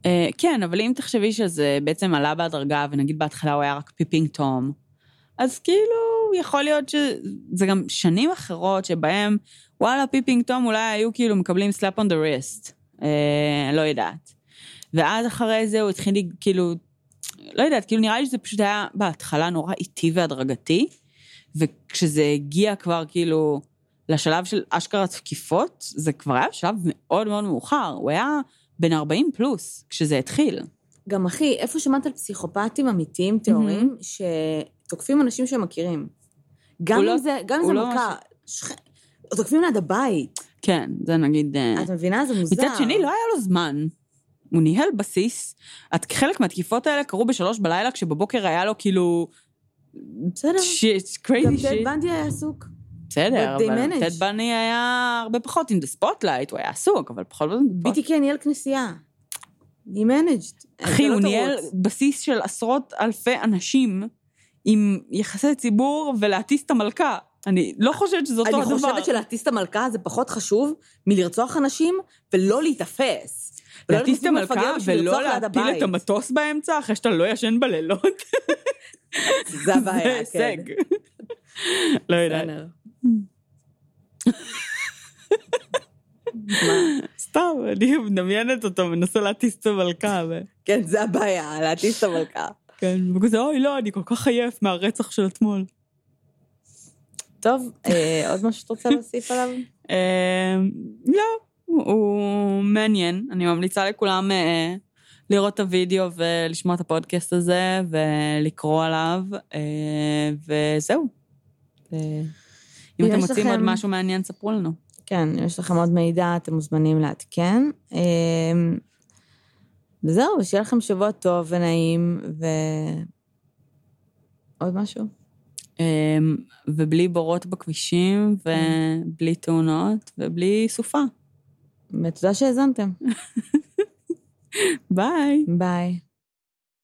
אה, כן, אבל אם תחשבי שזה בעצם עלה בהדרגה, ונגיד בהתחלה הוא היה רק Peeping Tom, אז כאילו, יכול להיות שזה גם שנים אחרות שבהם, וואלה, Peeping Tom אולי היו כאילו מקבלים slap on the wrist. אה, לא יודעת. ואז אחרי זה הוא התחיל כאילו, לא יודעת, כאילו נראה לי שזה פשוט היה בהתחלה נורא איטי והדרגתי, וכשזה הגיע כבר כאילו לשלב של אשכרה תקיפות, זה כבר היה בשלב מאוד מאוד מאוחר. הוא היה בן 40 פלוס כשזה התחיל. גם אחי, איפה שמעת על פסיכופטים אמיתיים, טהורים, שתוקפים אנשים שהם מכירים? גם אם לא- זה, גם אם זה לא מכה, שכ... תוקפים ליד הבית. כן, זה נגיד... אה, את מבינה? זה מוזר. מצד שני, לא היה לו זמן. הוא ניהל בסיס. את- חלק מהתקיפות האלה קרו בשלוש בלילה, כשבבוקר היה לו כאילו... בסדר. shit, גם crazy טד shit. בנדי היה עסוק. בסדר, אבל. טד בנדי היה הרבה פחות in the spotlight, הוא היה עסוק, אבל פחות... BTK ניהל כנסייה. He managed. אחי, לא הוא ניהל. בסיס של עשרות אלפי אנשים עם יחסי ציבור ולהטיס את המלכה. אני לא חושבת שזה אותו אני הדבר. חושבת שלהטיס את המלכה זה פחות חשוב מלרצוח אנשים ולא להיתפס. להטיס את המלכה ולא להפיל. את המטוס באמצע אחרי שאתה לא ישן בלילות. זה הבעיה, זה כן. הישג. לא יודעת. סתם, אני מדמיינת אותו, מנסה להטיס את המלכה. כן, זה הבעיה, להטיס את המלכה. כן, וכזה, אוי, לא, אני כל כך עייף מהרצח של אתמול. טוב, אה, עוד משהו שאת רוצה להוסיף עליו? אה, לא, הוא מעניין. אני ממליצה לכולם אה, לראות את הוידאו ולשמוע את הפודקאסט הזה ולקרוא עליו, אה, וזהו. אה, אם אתם מוצאים עוד לכם- משהו מעניין, ספרו לנו. כן, אם יש לכם עוד מידע, אתם מוזמנים לעדכן. אה, וזהו, שיהיה לכם שבוע טוב ונעים, ו... עוד משהו? אה, ובלי בורות בכבישים, ובלי תאונות, ובלי סופה. ותודה שהאזנתם. ביי. ביי.